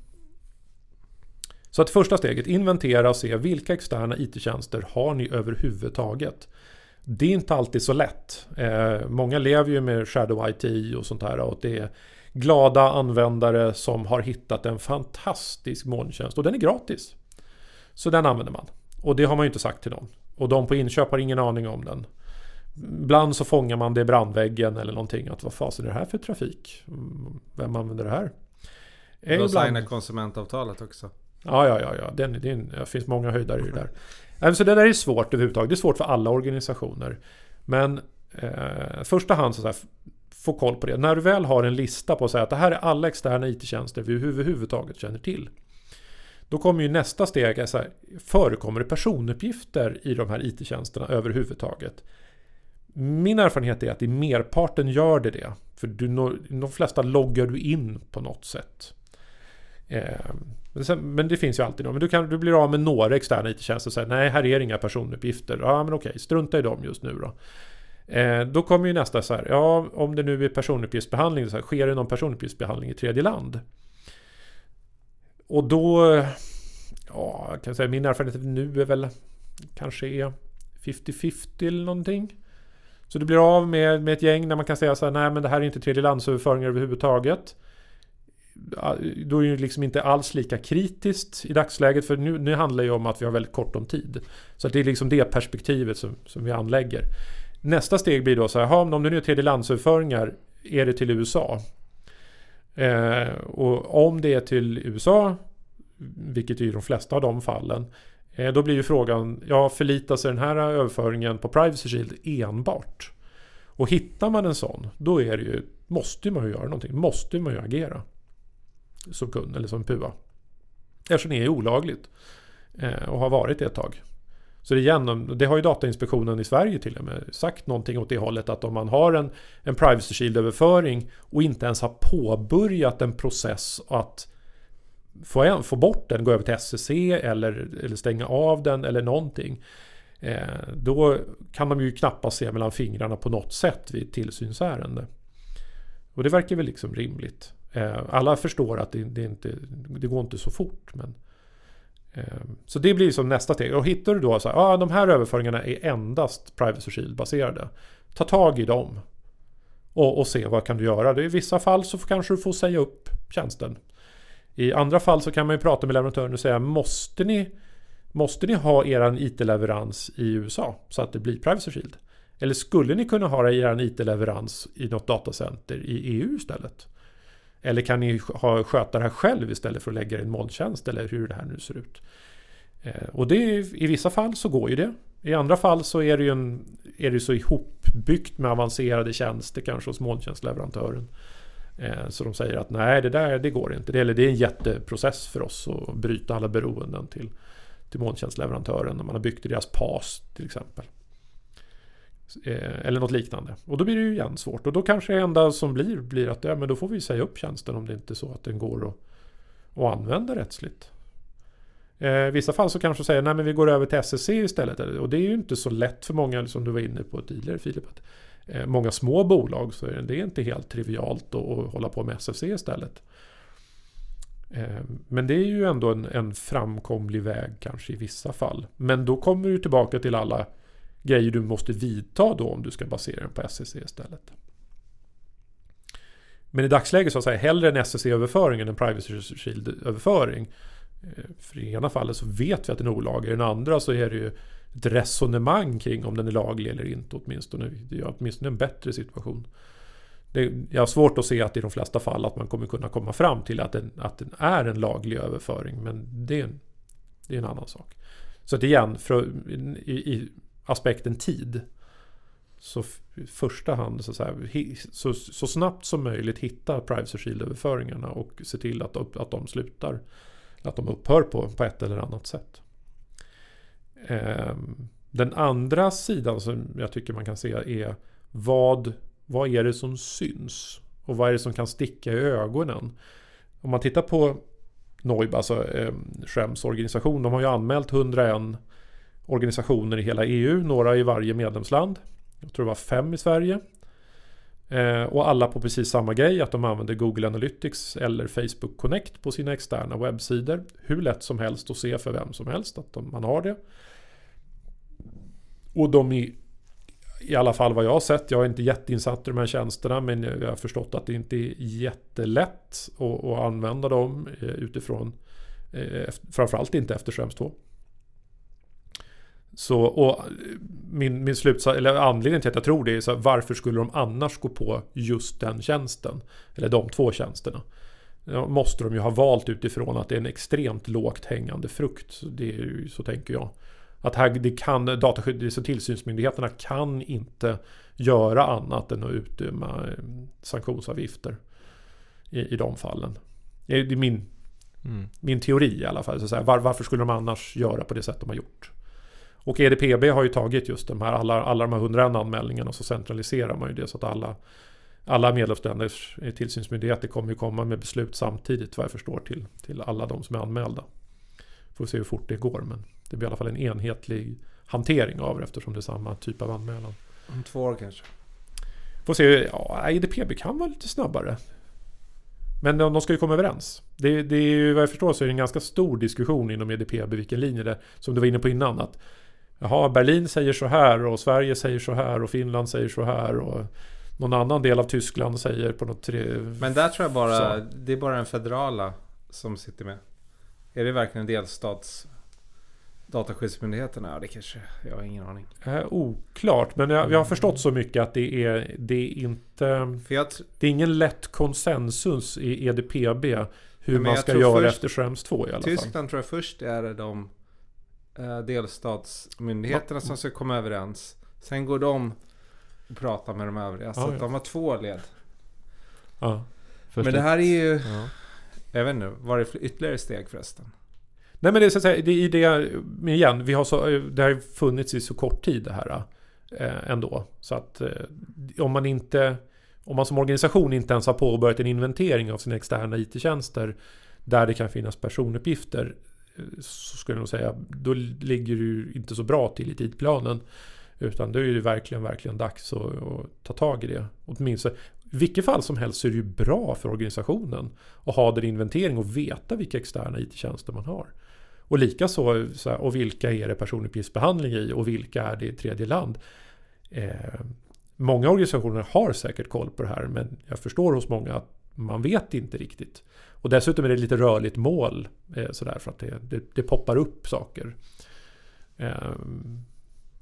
så att första steget, inventera och se vilka externa IT-tjänster har ni överhuvudtaget. Det är inte alltid så lätt. Eh, många lever ju med Shadow IT och sånt här och det är glada användare som har hittat en fantastisk molntjänst och den är gratis. Så den använder man. Och det har man ju inte sagt till någon. Och de på inköp har ingen aning om den. Ibland så fångar man det i brandväggen eller någonting. Att vad fasen är det här för trafik? Vem använder det här?
Ibland... signar konsumentavtalet också.
Ja, ja, ja. ja. Den, den, det finns många höjdare i det där. Alltså, så det där är svårt överhuvudtaget. Det är svårt för alla organisationer. Men eh, första hand så, så här, få koll på det. När du väl har en lista på att säga att det här är alla externa IT-tjänster vi överhuvudtaget känner till. Då kommer ju nästa steg, så här, förekommer det personuppgifter i de här IT-tjänsterna överhuvudtaget? Min erfarenhet är att i merparten gör det det. För du, de flesta loggar du in på något sätt. Eh, men, sen, men, det finns ju alltid någon. Men du, kan, du blir av med några externa IT-tjänster och säger nej, här är inga personuppgifter. Ja, men okej, strunta i dem just nu då. Eh, då kommer ju nästa så här, ja, om det nu är personuppgiftsbehandling, så här, sker det någon personuppgiftsbehandling i tredje land? Och då, ja, jag kan säga min erfarenhet nu är väl kanske är 50-50 eller någonting. Så du blir av med, med ett gäng där man kan säga så här, nej men det här är inte tredjelandsöverföringar överhuvudtaget. Då är det liksom inte alls lika kritiskt i dagsläget för nu, nu handlar det ju om att vi har väldigt kort om tid. Så det är liksom det perspektivet som, som vi anlägger. Nästa steg blir då så här, om det nu är tredjelandsöverföringar, är det till USA? Eh, och om det är till USA, vilket är ju de flesta av de fallen, eh, då blir ju frågan, ja förlitar sig den här överföringen på Privacy Shield enbart? Och hittar man en sån, då är det ju, måste man ju göra någonting, måste man ju agera. Som kund eller som PUA. Eftersom det är olagligt. Eh, och har varit det ett tag. Så det, igen, det har ju Datainspektionen i Sverige till och med sagt någonting åt det hållet att om man har en, en Privacy Shield-överföring och inte ens har påbörjat en process att få, en, få bort den, gå över till SCC eller, eller stänga av den eller någonting. Eh, då kan de ju knappast se mellan fingrarna på något sätt vid tillsynsärende. Och det verkar väl liksom rimligt. Eh, alla förstår att det, det, inte, det går inte så fort. Men eh, så det blir som nästa steg. Och hittar du då så här, ah, de här överföringarna är endast Privacy Shield baserade. Ta tag i dem. Och, och se vad kan du göra. I vissa fall så kanske du får säga upp tjänsten. I andra fall så kan man ju prata med leverantören och säga måste ni, måste ni ha er IT-leverans i USA så att det blir Privacy Shield? Eller skulle ni kunna ha er IT-leverans i något datacenter i EU istället? Eller kan ni ha, sköta det här själv istället för att lägga en molntjänst eller hur det här nu ser ut. Eh, och det, i vissa fall så går ju det. I andra fall så är det ju en, är det så ihopbyggt med avancerade tjänster kanske hos molntjänstleverantören. Eh, så de säger att nej, det där det går inte. Det, eller det är en jätteprocess för oss att bryta alla beroenden till, till molntjänstleverantören när man har byggt i deras PAS till exempel. Eh, eller något liknande. Och då blir det ju igen svårt. Och då kanske det enda som blir, blir att ja, men då får vi säga upp tjänsten om det inte är så att den går att, att använda rättsligt. Eh, I vissa fall så kanske säger nej men vi går över till SSC istället. Och det är ju inte så lätt för många som du var inne på tidigare Filip. Att, eh, många små bolag så är det inte helt trivialt att hålla på med SFC istället. Eh, men det är ju ändå en, en framkomlig väg kanske i vissa fall. Men då kommer du tillbaka till alla grejer du måste vidta då om du ska basera den på SCC istället. Men i dagsläget så att säga hellre en SCC-överföring än en Privacy Shield-överföring. Eh, för i ena fallet så vet vi att den är olaglig, i den andra så är det ju ett resonemang kring om den är laglig eller inte åtminstone. Det är åtminstone en bättre situation. Det, jag har svårt att se att i de flesta fall att man kommer kunna komma fram till att den, att den är en laglig överföring. Men det är en, det är en annan sak. Så att igen, för, i, i, aspekten tid. Så i första hand så, så, här, så, så, snabbt som möjligt hitta Privacy Shield-överföringarna och se till att, att de slutar. Att de upphör på, på ett eller annat sätt. Ehm, den andra sidan som jag tycker man kan se är vad, vad är det som syns? Och vad är det som kan sticka i ögonen? Om man tittar på Noib, alltså eh, Schrems organisation, de har ju anmält 101 organisationer i hela EU, några i varje medlemsland. Jag tror det var fem i Sverige. Eh, och alla på precis samma grej, att de använder Google Analytics eller Facebook Connect på sina externa webbsidor. Hur lätt som helst att se för vem som helst att de, man har det. Och de är i alla fall vad jag har sett, jag är inte jätteinsatt i de här tjänsterna men jag har förstått att det inte är jättelätt att, att använda dem eh, utifrån eh, framförallt inte efter Schrems 2. Så, och min, min slutsats, eller anledningen till att jag tror det är så här, varför skulle de annars gå på just den tjänsten? Eller de två tjänsterna. Ja, måste de ju ha valt utifrån att det är en extremt lågt hängande frukt. Det är ju, så tänker jag. Att här, det kan, dataskydds och tillsynsmyndigheterna kan inte göra annat än att utdöma eh, sanktionsavgifter i, i de fallen. Det är min, mm. min teori i alla fall. Så att säga. Var, varför skulle de annars göra på det sätt de har gjort? Och EDPB har ju tagit just de här, alla, alla de här 101 anmälningarna och så centraliserar man ju det så att alla, alla medlemsländers tillsynsmyndigheter kommer ju komma med beslut samtidigt vad jag förstår till, till alla de som är anmälda. Får se hur fort det går men det blir i alla fall en enhetlig hantering av det eftersom det är samma typ av anmälan.
Om två år kanske?
Får se, ja EDPB kan vara lite snabbare. Men de ska ju komma överens. Det, det är ju, vad jag förstår så är det en ganska stor diskussion inom EDPB vilken linje det är. Som du var inne på innan. Att, jaha, Berlin säger så här och Sverige säger så här och Finland säger så här. Och någon annan del av Tyskland säger på något tre...
Men där tror jag bara, så. det är bara den federala som sitter med. Är det verkligen delstats Dataskyddsmyndigheterna? Ja, det kanske... Jag har ingen aning.
Eh, oklart, men jag, jag, har förstått så mycket att det är, det är inte... Det är ingen lätt konsensus i EDPB hur man ska göra först, efter Schrems 2 i alla
Tyskland fall. Tyskland tror jag först är de eh, delstatsmyndigheterna ja. som ska komma överens. Sen går de och pratar med de övriga. Så ja, ja. de har två led.
Ja,
men det här är ju... Jag vet inte, vad är det ytterligare steg förresten?
Nej men det är så att säga, det är det, men igen, vi har så, det har funnits i så kort tid det här eh, ändå. Så att eh, om man inte, om man som organisation inte ens har påbörjat en inventering av sina externa IT-tjänster där det kan finnas personuppgifter så skulle jag nog säga, då ligger du inte så bra till i tidplanen. Utan då är det verkligen, verkligen dags att, att ta tag i det. Åtminstone, i vilket fall som helst så är det ju bra för organisationen att ha den inventering och veta vilka externa IT-tjänster man har. Och likaså, och vilka är det personuppgiftsbehandling i och vilka är det i tredje land? Eh, många organisationer har säkert koll på det här men jag förstår hos många att man vet inte riktigt. Och dessutom är det lite rörligt mål eh, sådär för att det, det, det poppar upp saker. Eh,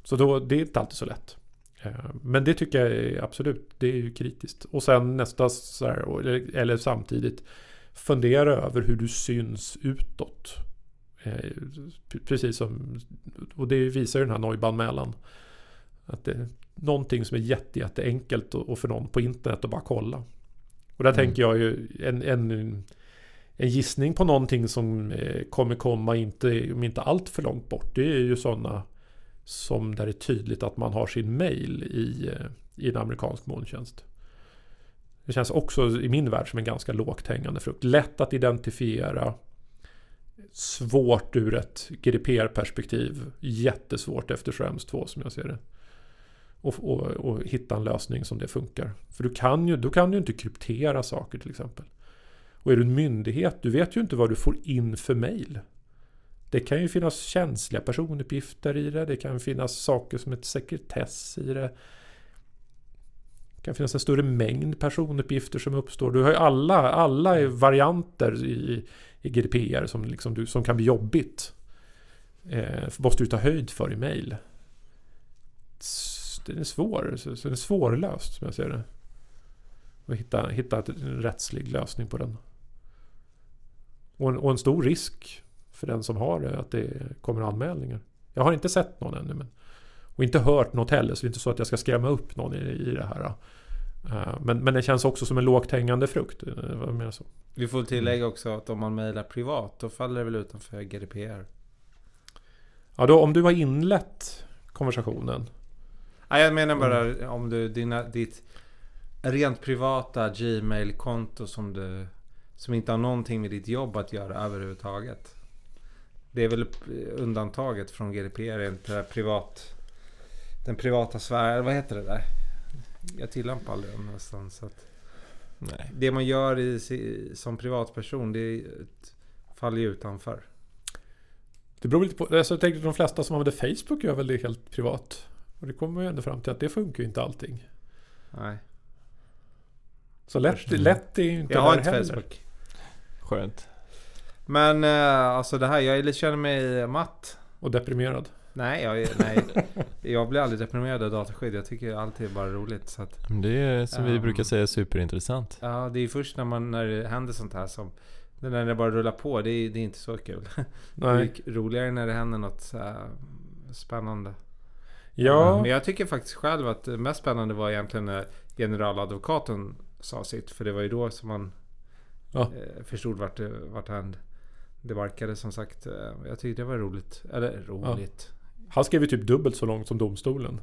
så då, det är inte alltid så lätt. Eh, men det tycker jag är absolut, det är ju kritiskt. Och sen nästa, så här, eller, eller samtidigt, fundera över hur du syns utåt. Eh, precis som, och det visar ju den här Neub-anmälan. Att det är någonting som är jätte, jätteenkelt och för någon på internet att bara kolla. Och där mm. tänker jag ju en, en, en gissning på någonting som eh, kommer komma inte, om inte allt för långt bort. Det är ju sådana som där det är tydligt att man har sin mail i, eh, i en amerikansk molntjänst. Det känns också i min värld som en ganska lågt hängande frukt. Lätt att identifiera svårt ur ett GDPR-perspektiv. Jättesvårt efter Schrems 2 som jag ser det. Och, och, och, hitta en lösning som det funkar. För du kan ju, du kan ju inte kryptera saker till exempel. Och är du en myndighet, du vet ju inte vad du får in för mail. Det kan ju finnas känsliga personuppgifter i det. Det kan finnas saker som ett sekretess i det. Det kan finnas en större mängd personuppgifter som uppstår. Du har ju alla, alla varianter i, i GDPR som, liksom du, som kan bli jobbigt. Eh, måste du ta höjd för i mail. Den är svår. Så, så den är svårlöst som jag ser det. Och hitta, hitta en rättslig lösning på den. Och en, och en stor risk för den som har det att det kommer anmälningar. Jag har inte sett någon ännu. Men, och inte hört något heller. Så det är inte så att jag ska skrämma upp någon i, i det här. Uh, men, men det känns också som en lågt hängande frukt. Vad menar så?
Vi får tillägga också att om man mejlar privat då faller det väl utanför GDPR?
Ja, då om du har inlett konversationen.
Nej, jag menar bara om du, dina, ditt rent privata Gmail-konto som du som inte har någonting med ditt jobb att göra överhuvudtaget. Det är väl undantaget från GDPR, inte privat, den privata sfären. Vad heter det där? Jag tillämpar aldrig den nästan. Så att
Nej.
det man gör i, som privatperson, det faller ju utanför.
Det beror lite på. Alltså jag tänkte att de flesta som använder Facebook gör väl det helt privat. Och det kommer man ju ändå fram till att det funkar ju inte allting.
Nej.
Så lätt, lätt är ju inte
Jag har inte
heller.
Facebook.
Skönt.
Men eh, alltså det här, jag känner mig matt.
Och deprimerad.
Nej, jag, nej. (laughs) jag blir aldrig deprimerad av dataskydd. Jag tycker alltid är bara roligt. Så att,
Men Det är som vi
Um.
brukar säga superintressant.
ja, det är först när, man, när det händer sånt här som... När det bara rullar på, det är, det är inte så kul. (laughs)
Nej.
Det är roligare när det händer något så här spännande.
Ja.
Men jag tycker faktiskt själv att det mest spännande var egentligen när generaladvokaten sa sitt. För det var ju då som man
Ja.
eh, förstod vart vart han det barkade som sagt. Eh, Jag tyckte det var roligt. Eller roligt.
Han skrev ju typ dubbelt så långt som domstolen.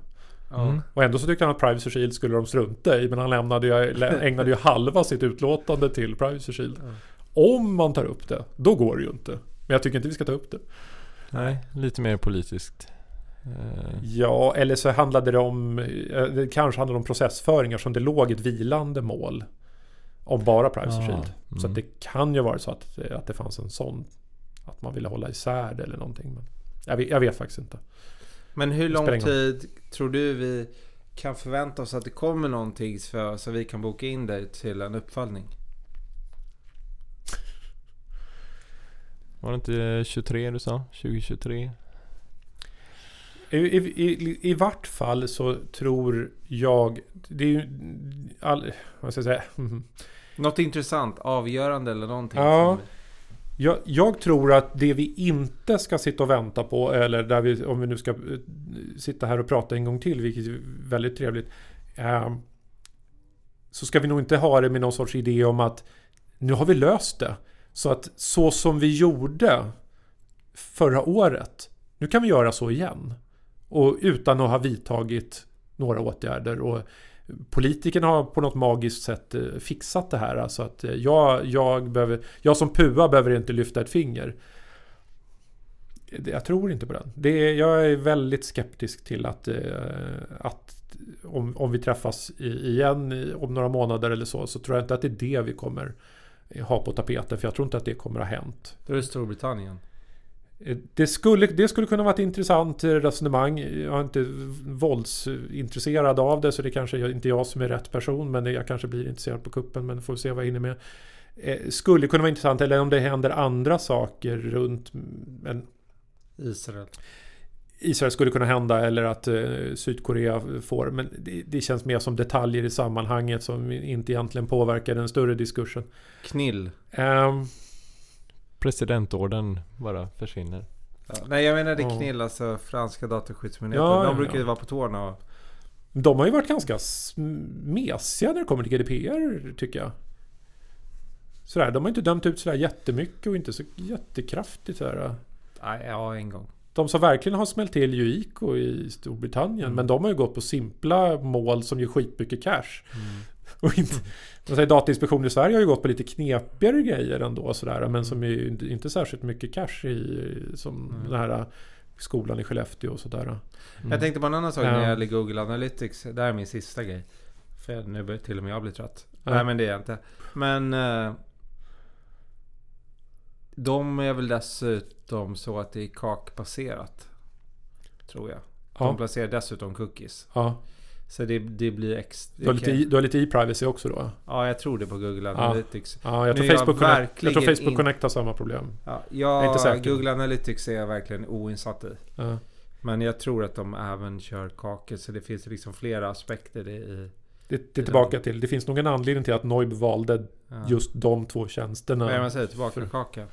Ja.
Mm.
Och ändå så tyckte han att Privacy Shield skulle de strunta i. Men han lämnade ju, (laughs) ägnade ju halva sitt utlåtande till Privacy Shield.
Ja.
Om man tar upp det, då går det ju inte. Men jag tycker inte vi ska ta upp det.
Nej, lite mer politiskt. Eh,
Ja, eller så handlade det om... Det kanske handlade om processföringar som det låg ett vilande mål. Om bara Privacy Shield. Så
mm.
att det kan ju vara så att, att det fanns en sån... Att man ville hålla isär det eller någonting. Men jag, vet, jag vet faktiskt inte.
Men hur lång tid tror du vi kan förvänta oss att det kommer någonting för, så vi kan boka in dig till en uppföljning?
Var det inte 23 du sa? 2023?
I, i, i, vart fall så tror jag... Det är ju... All, vad ska jag säga? (laughs)
Något intressant, avgörande eller någonting?
Ja. Jag, jag tror att det vi inte ska sitta och vänta på, eller där vi, om vi nu ska eh, sitta här och prata en gång till, vilket är väldigt trevligt. Eh, så ska vi nog inte ha det med någon sorts idé om att nu har vi löst det. Så att så som vi gjorde förra året, nu kan vi göra så igen. Och utan att ha vidtagit några åtgärder. Och politikerna har på något magiskt sätt eh, fixat det här. Alltså att eh, jag, jag, behöver, jag som PUA behöver inte lyfta ett finger. Jag tror inte på den. Det är, jag är väldigt skeptisk till att, eh, att om, om vi träffas igen om några månader eller så, så tror jag inte att det är det vi kommer ha på tapeten. För jag tror inte att det kommer ha hänt.
Då är det Storbritannien.
Eh, Det skulle, det skulle kunna vara ett intressant eh, resonemang. Jag är inte våldsintresserad av det så det kanske är inte jag som är rätt person men jag kanske blir intresserad på kuppen men får se vad jag hinner med. Eh, Skulle kunna vara intressant eller om det händer andra saker runt men
Israel.
Israel skulle kunna hända eller att eh, Sydkorea får men det, det känns mer som detaljer i sammanhanget som inte egentligen påverkar den större diskursen.
Knill.
Ehm,
Presidentorden bara försvinner.
Ja, nej jag menar det. Knill, alltså franska dataskyddsmyndigheten.
Ja,
De
ja,
brukar ju
ja.
vara på tårna och...
De har ju varit ganska mesiga när det kommer till GDPR tycker jag. Sådär, de har inte dömt ut sådär jättemycket och inte så jättekraftigt. Sådär.
Nej, ja en gång.
De som verkligen har smält till ju ICO i Storbritannien.
Mm.
Men de har ju gått på simpla mål som ger skitmycket cash.
Mm.
Och inte, man säger, Datainspektionen i Sverige har ju gått på lite knepigare grejer ändå. Sådär, men som är ju inte, särskilt mycket cash i. Som
Mm.
den här skolan i Skellefteå och sådär.
Mm.
Jag tänkte på en annan sak när det gäller Google Analytics. Det här är min sista grej. För nu börjar till och med jag bli trött.
Ja.
Nej men det är jag inte. Men... Eh, de är väl dessutom så att det är kakbaserat. Tror jag. De
Ja,
placerar dessutom cookies.
ja.
Så det, det blir extra...
Du har lite, i- du har lite e-privacy också då?
Ja, jag tror det på Google Analytics.
Ja, jag
Nu
tror
är jag
Facebook, Connect, jag tror Facebook
in-
Connect har samma problem.
Ja,
Jag inte
jag,
säker.
Google Analytics är jag verkligen oinsatt i.
Ja.
Men jag tror att de även kör kakor. Så det finns liksom flera aspekter i...
Det, det är tillbaka till, det finns nog en anledning till att Noib valde
Ja.
just de två tjänsterna.
Vad är det man säger? Tillbaka
För-
kaka.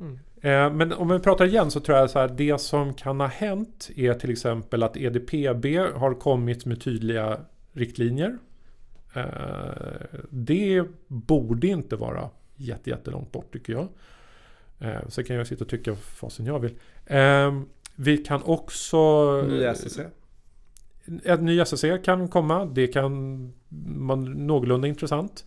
Mm.
Eh, Men om vi pratar igen så tror jag så här, det som kan ha hänt är till exempel att EDPB har kommit med tydliga riktlinjer. Eh, Det borde inte vara jätte, jättelångt bort tycker jag. Eh, så kan jag sitta och tycka vad fasen jag vill. Eh, vi kan också...
Ny SSC.
Ett ny SSC kan komma. Det kan vara någorlunda intressant.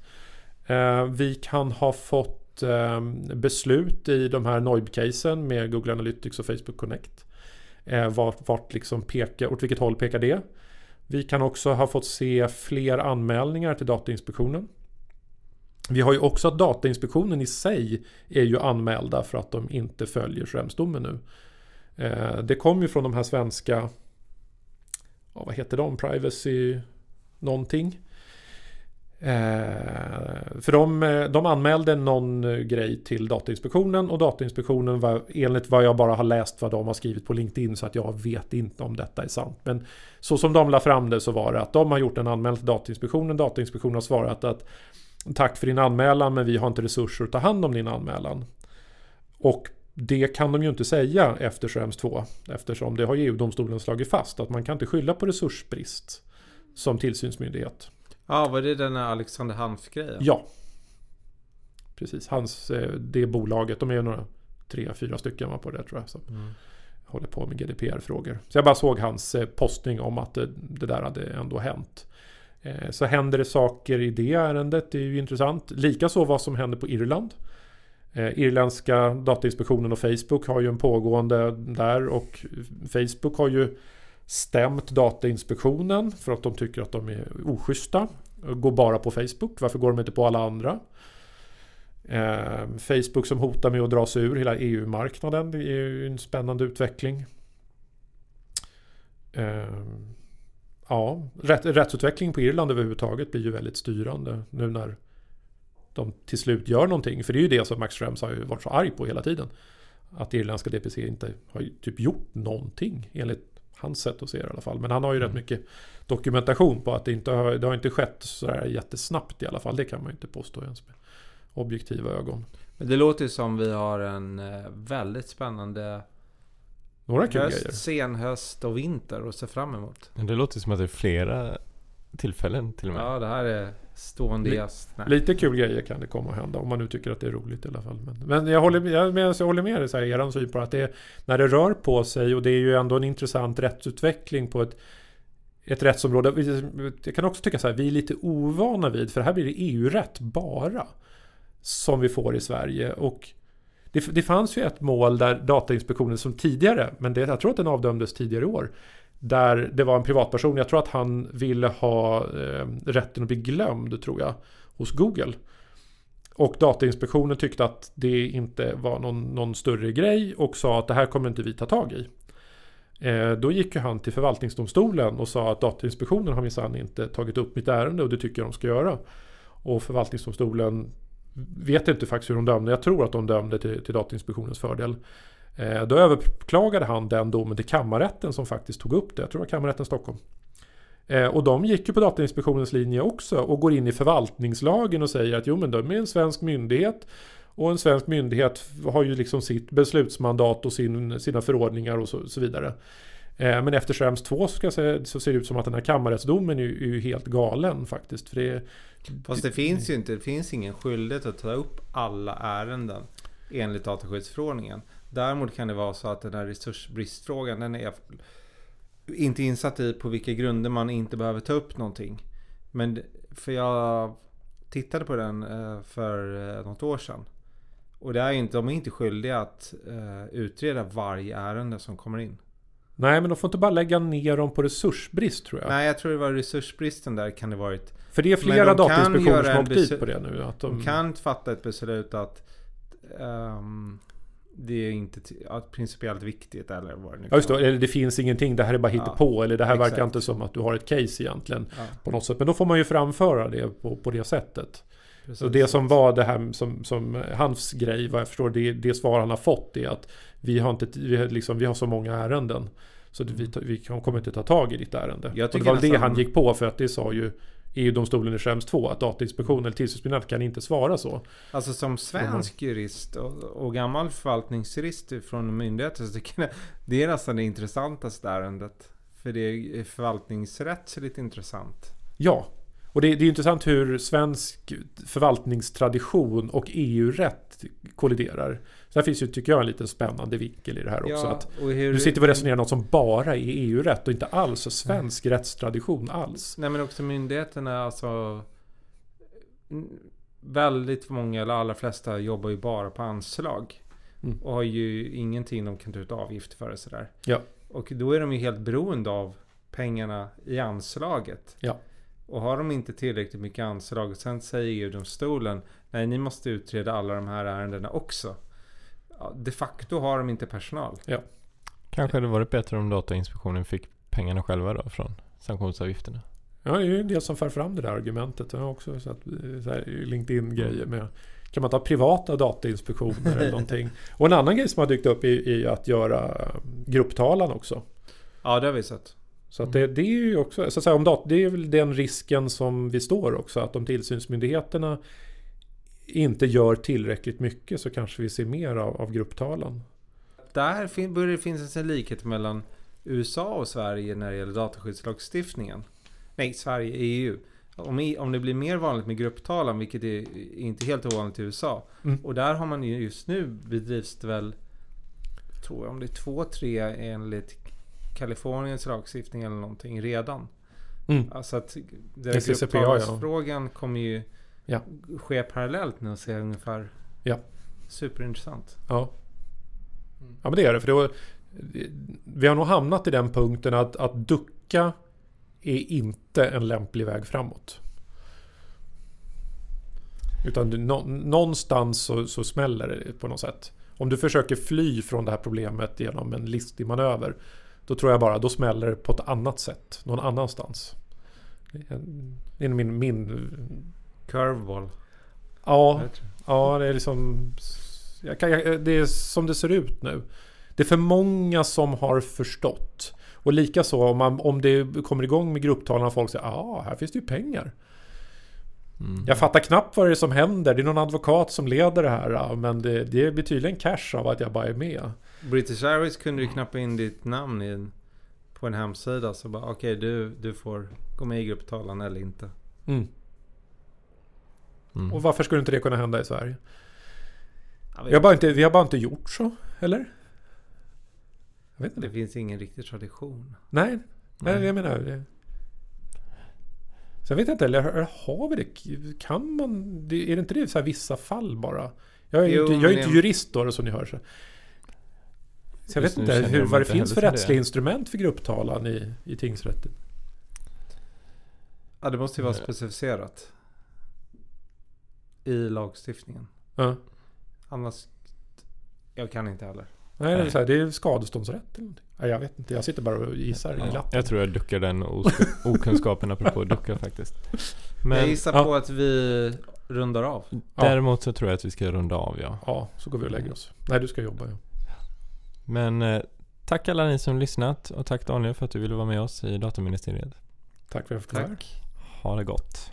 Vi kan ha fått eh, beslut i de här NOIB-casen med Google Analytics och Facebook Connect. Eh, vart, vart liksom pekar, åt vilket håll pekar det? Vi kan också ha fått se fler anmälningar till Datainspektionen. Vi har ju också att Datainspektionen i sig är ju anmälda för att de inte följer Schremsdomen nu. Eh, det kom ju från de här svenska, ja, vad heter de, Privacy någonting. Eh, för de, eh, de anmälde någon eh, grej till Datainspektionen och Datainspektionen var enligt vad jag bara har läst vad de har skrivit på LinkedIn så att jag vet inte om detta är sant. Men så som de la fram det så var det att de har gjort en anmälan till Datainspektionen. Datainspektionen har svarat att Tack för din anmälan men vi har inte resurser att ta hand om din anmälan. Och det kan de ju inte säga efter Schrems 2 eftersom det har EU-domstolen slagit fast att man kan inte skylla på resursbrist som tillsynsmyndighet.
Ja, var det den här Alexander Hanf-grejen?
Ja. Precis, hans, eh, det bolaget, de är några tre, fyra stycken var på det tror jag. Som mm. håller på med GDPR-frågor. Så jag bara såg hans eh, postning om att det, det där hade ändå hänt. Eh, så händer det saker i det ärendet, det är ju intressant. Likaså vad som händer på Irland. Irländska Datainspektionen och Facebook har ju en pågående där och Facebook har ju stämt Datainspektionen för att de tycker att de är oschyssta. Går bara på Facebook. Varför går de inte på alla andra? Eh, Facebook som hotar med att dra sig ur hela EU-marknaden. Det är ju en spännande utveckling. Eh, ja, rätt, rättsutveckling på Irland överhuvudtaget blir ju väldigt styrande nu när de till slut gör någonting. För det är ju det som Max Schrems har ju varit så arg på hela tiden. Att irländska DPC inte har typ gjort någonting enligt hans sätt att se det i alla fall. Men han har ju mm. rätt mycket dokumentation på att det inte har, det har inte skett sådär jättesnabbt i alla fall. Det kan man ju inte påstå ens med objektiva ögon.
Men det låter ju som vi har en eh, väldigt spännande
Några kul
höst,
grejer.
sen höst och vinter att se fram emot.
Det låter som att det är flera tillfällen till och med.
Ja, det här är stående gäst.
Lite kul grejer kan det komma att hända. Om man nu tycker att det är roligt i alla fall. Men, men jag, håller, jag, jag håller med dig, så här, er syn på att det när det rör på sig och det är ju ändå en intressant rättsutveckling på ett ett rättsområde. Jag kan också tycka så här, vi är lite ovana vid, för här blir det EU-rätt bara. Som vi får i Sverige. Och det, det fanns ju ett mål där Datainspektionen som tidigare, men det, jag tror att den avdömdes tidigare i år. Där det var en privatperson, jag tror att han ville ha eh, rätten att bli glömd tror jag. Hos Google. Och Datainspektionen tyckte att det inte var någon, någon större grej och sa att det här kommer inte vi ta tag i. Eh, då gick ju han till förvaltningsdomstolen och sa att Datainspektionen har minsann inte tagit upp mitt ärende och det tycker jag de ska göra. Och förvaltningsdomstolen vet inte faktiskt hur de dömde. Jag tror att de dömde till, till Datainspektionens fördel. Eh, då överklagade han den domen till kammarrätten som faktiskt tog upp det. Jag tror det var kammarrätten Stockholm. Eh, och de gick ju på Datainspektionens linje också och går in i förvaltningslagen och säger att jo men de är en svensk myndighet. Och en svensk myndighet har ju liksom sitt beslutsmandat och sin, sina förordningar och så, så vidare. Eh, men efter Schrems 2 så, säga, så ser det ut som att den här kammarrättsdomen är, är ju helt galen faktiskt. För det,
Fast det, det finns ju inte, det finns ingen skyldighet att ta upp alla ärenden enligt dataskyddsförordningen. Däremot kan det vara så att den här resursbristfrågan den är inte insatt i på vilka grunder man inte behöver ta upp någonting. Men för jag tittade på den eh, för eh, något år sedan. Och det är inte, de är inte skyldiga att uh, utreda varje ärende som kommer in.
Nej, men de får inte bara lägga ner dem på resursbrist tror jag.
Nej, jag tror det var resursbristen där kan det varit.
För det är flera datainspektioner som har åkt dit på det nu.
Att de... de kan fatta ett beslut att um, det är inte principiellt viktigt eller vad det nu
Ja just det, eller det finns ingenting, det här är bara hitta
ja,
på eller det här
exakt.
verkar inte som att du har ett case egentligen.
Ja.
På något sätt. Men då får man ju framföra det på, på det sättet.
Precis.
Och det som var det här som, som hans grej, vad jag förstår, det, det svar han har fått är att vi har, inte, vi, har liksom, vi har så många ärenden. Så vi, vi kommer inte ta tag i ditt ärende.
Jag
och det var det
nästan-
han gick på för att det sa ju EU-domstolen i Schrems 2 att Datainspektionen eller tillsynsmyndigheten kan inte svara så.
Alltså som svensk jurist och, och gammal förvaltningsjurist från myndigheter så tycker jag det är nästan det intressantaste ärendet. För det är förvaltningsrättsligt intressant.
Ja, Och det, det är intressant hur svensk förvaltningstradition och EU-rätt kolliderar. Här finns ju, tycker jag, en liten spännande vinkel i det här också.
Ja,
att
och hur,
nu sitter och resonerar något som bara är EU-rätt och inte alls svensk rättstradition alls.
Nej men också myndigheterna alltså Väldigt många, eller allra flesta, jobbar ju bara på anslag.
Mm.
Och har ju ingenting de kan ta ut avgift för och sådär.
Ja.
Och då är de ju helt beroende av pengarna i anslaget.
Ja.
Och har de inte tillräckligt mycket anslag och sen säger EU-domstolen Nej, ni måste utreda alla de här ärendena också. Ja, de facto har de inte personal.
Kanske hade varit bättre om Datainspektionen fick pengarna själva då från sanktionsavgifterna.
Ja, det är ju en del som för fram det där argumentet. Jag har också sett eh, LinkedIn-grejer med kan man ta privata datainspektioner eller (laughs) någonting? Och en annan grej som har dykt upp är, är att göra eh, grupptalan också.
Ja, det har vi sett.
Så att det, det är ju också, så att säga, om dat- det är väl den risken som vi står också. Att om tillsynsmyndigheterna inte gör tillräckligt mycket så kanske vi ser mer av, av grupptalan.
Där fin- börjar det finnas en likhet mellan USA och Sverige när det gäller dataskyddslagstiftningen. Nej, Sverige, EU. Om, i- om det blir mer vanligt med grupptalan, vilket är inte helt ovanligt i USA.
Mm.
Och där har man ju just nu bedrivs det väl, tror jag, om det är två, tre enligt Kaliforniens lagstiftning eller någonting redan.
Mm.
Alltså att
CCPA, ja.
frågan kommer ju
Ja.
ske parallellt nu och se ungefär.
Ja.
Superintressant.
Ja.
Mm.
ja, men det är det. För det var, vi har nog hamnat i den punkten att, att ducka är inte en lämplig väg framåt. Utan du, nå, någonstans så, så smäller det på något sätt. Om du försöker fly från det här problemet genom en listig manöver. Då tror jag bara, då smäller det på ett annat sätt. Någon annanstans. Det är min, min
Curveball.
ja, Ja, det är liksom... Jag kan, jag, det är som det ser ut nu. Det är för många som har förstått. Och likaså om, man, om det kommer igång med grupptalan och folk säger ja, ah, här finns det ju pengar.
Mm.
Jag fattar knappt vad det är som händer. Det är någon advokat som leder det här. Men det, det blir tydligen cash av att jag bara är med.
British Airways kunde ju knappa in ditt namn i en, på en hemsida. Så bara okej du, du får gå med i grupptalan eller inte.
Mm.
Mm.
Och varför skulle inte det kunna hända i Sverige? Vi har bara inte, vi har bara inte gjort så, eller? Jag vet inte.
Det finns ingen riktig tradition.
Nej, nej,
Nej.
jag menar det. Sen vet jag inte, eller har vi det? Kan man? det- Är det inte det i så här vissa fall bara? Jag är
Jo,
inte, jag är inte jurist då, som ni hör. Så, så jag vet inte hur, vad det finns för rättsliga
det.
instrument för grupptalan i, i tingsrätten.
Ja det måste ju vara specificerat. I lagstiftningen.
Ja.
Annars... Jag kan inte heller.
Nej, det är, så här, det är skadeståndsrätt eller någonting. Nej, jag vet inte, jag sitter bara och gissar
Ja,
glatt.
jag tror jag duckar den (laughs) okunskapen apropå ducka faktiskt.
jag
Men
gissar
ja.
på att vi rundar av.
däremot så tror jag att vi ska runda av ja.
Ja, så går vi och lägger oss. Nej, du ska jobba ja.
Men eh, tack alla ni som lyssnat och tack Daniel för att du ville vara med oss i Dataministeriet.
Tack för att jag fick vara här.
Tack.
Ha det gott.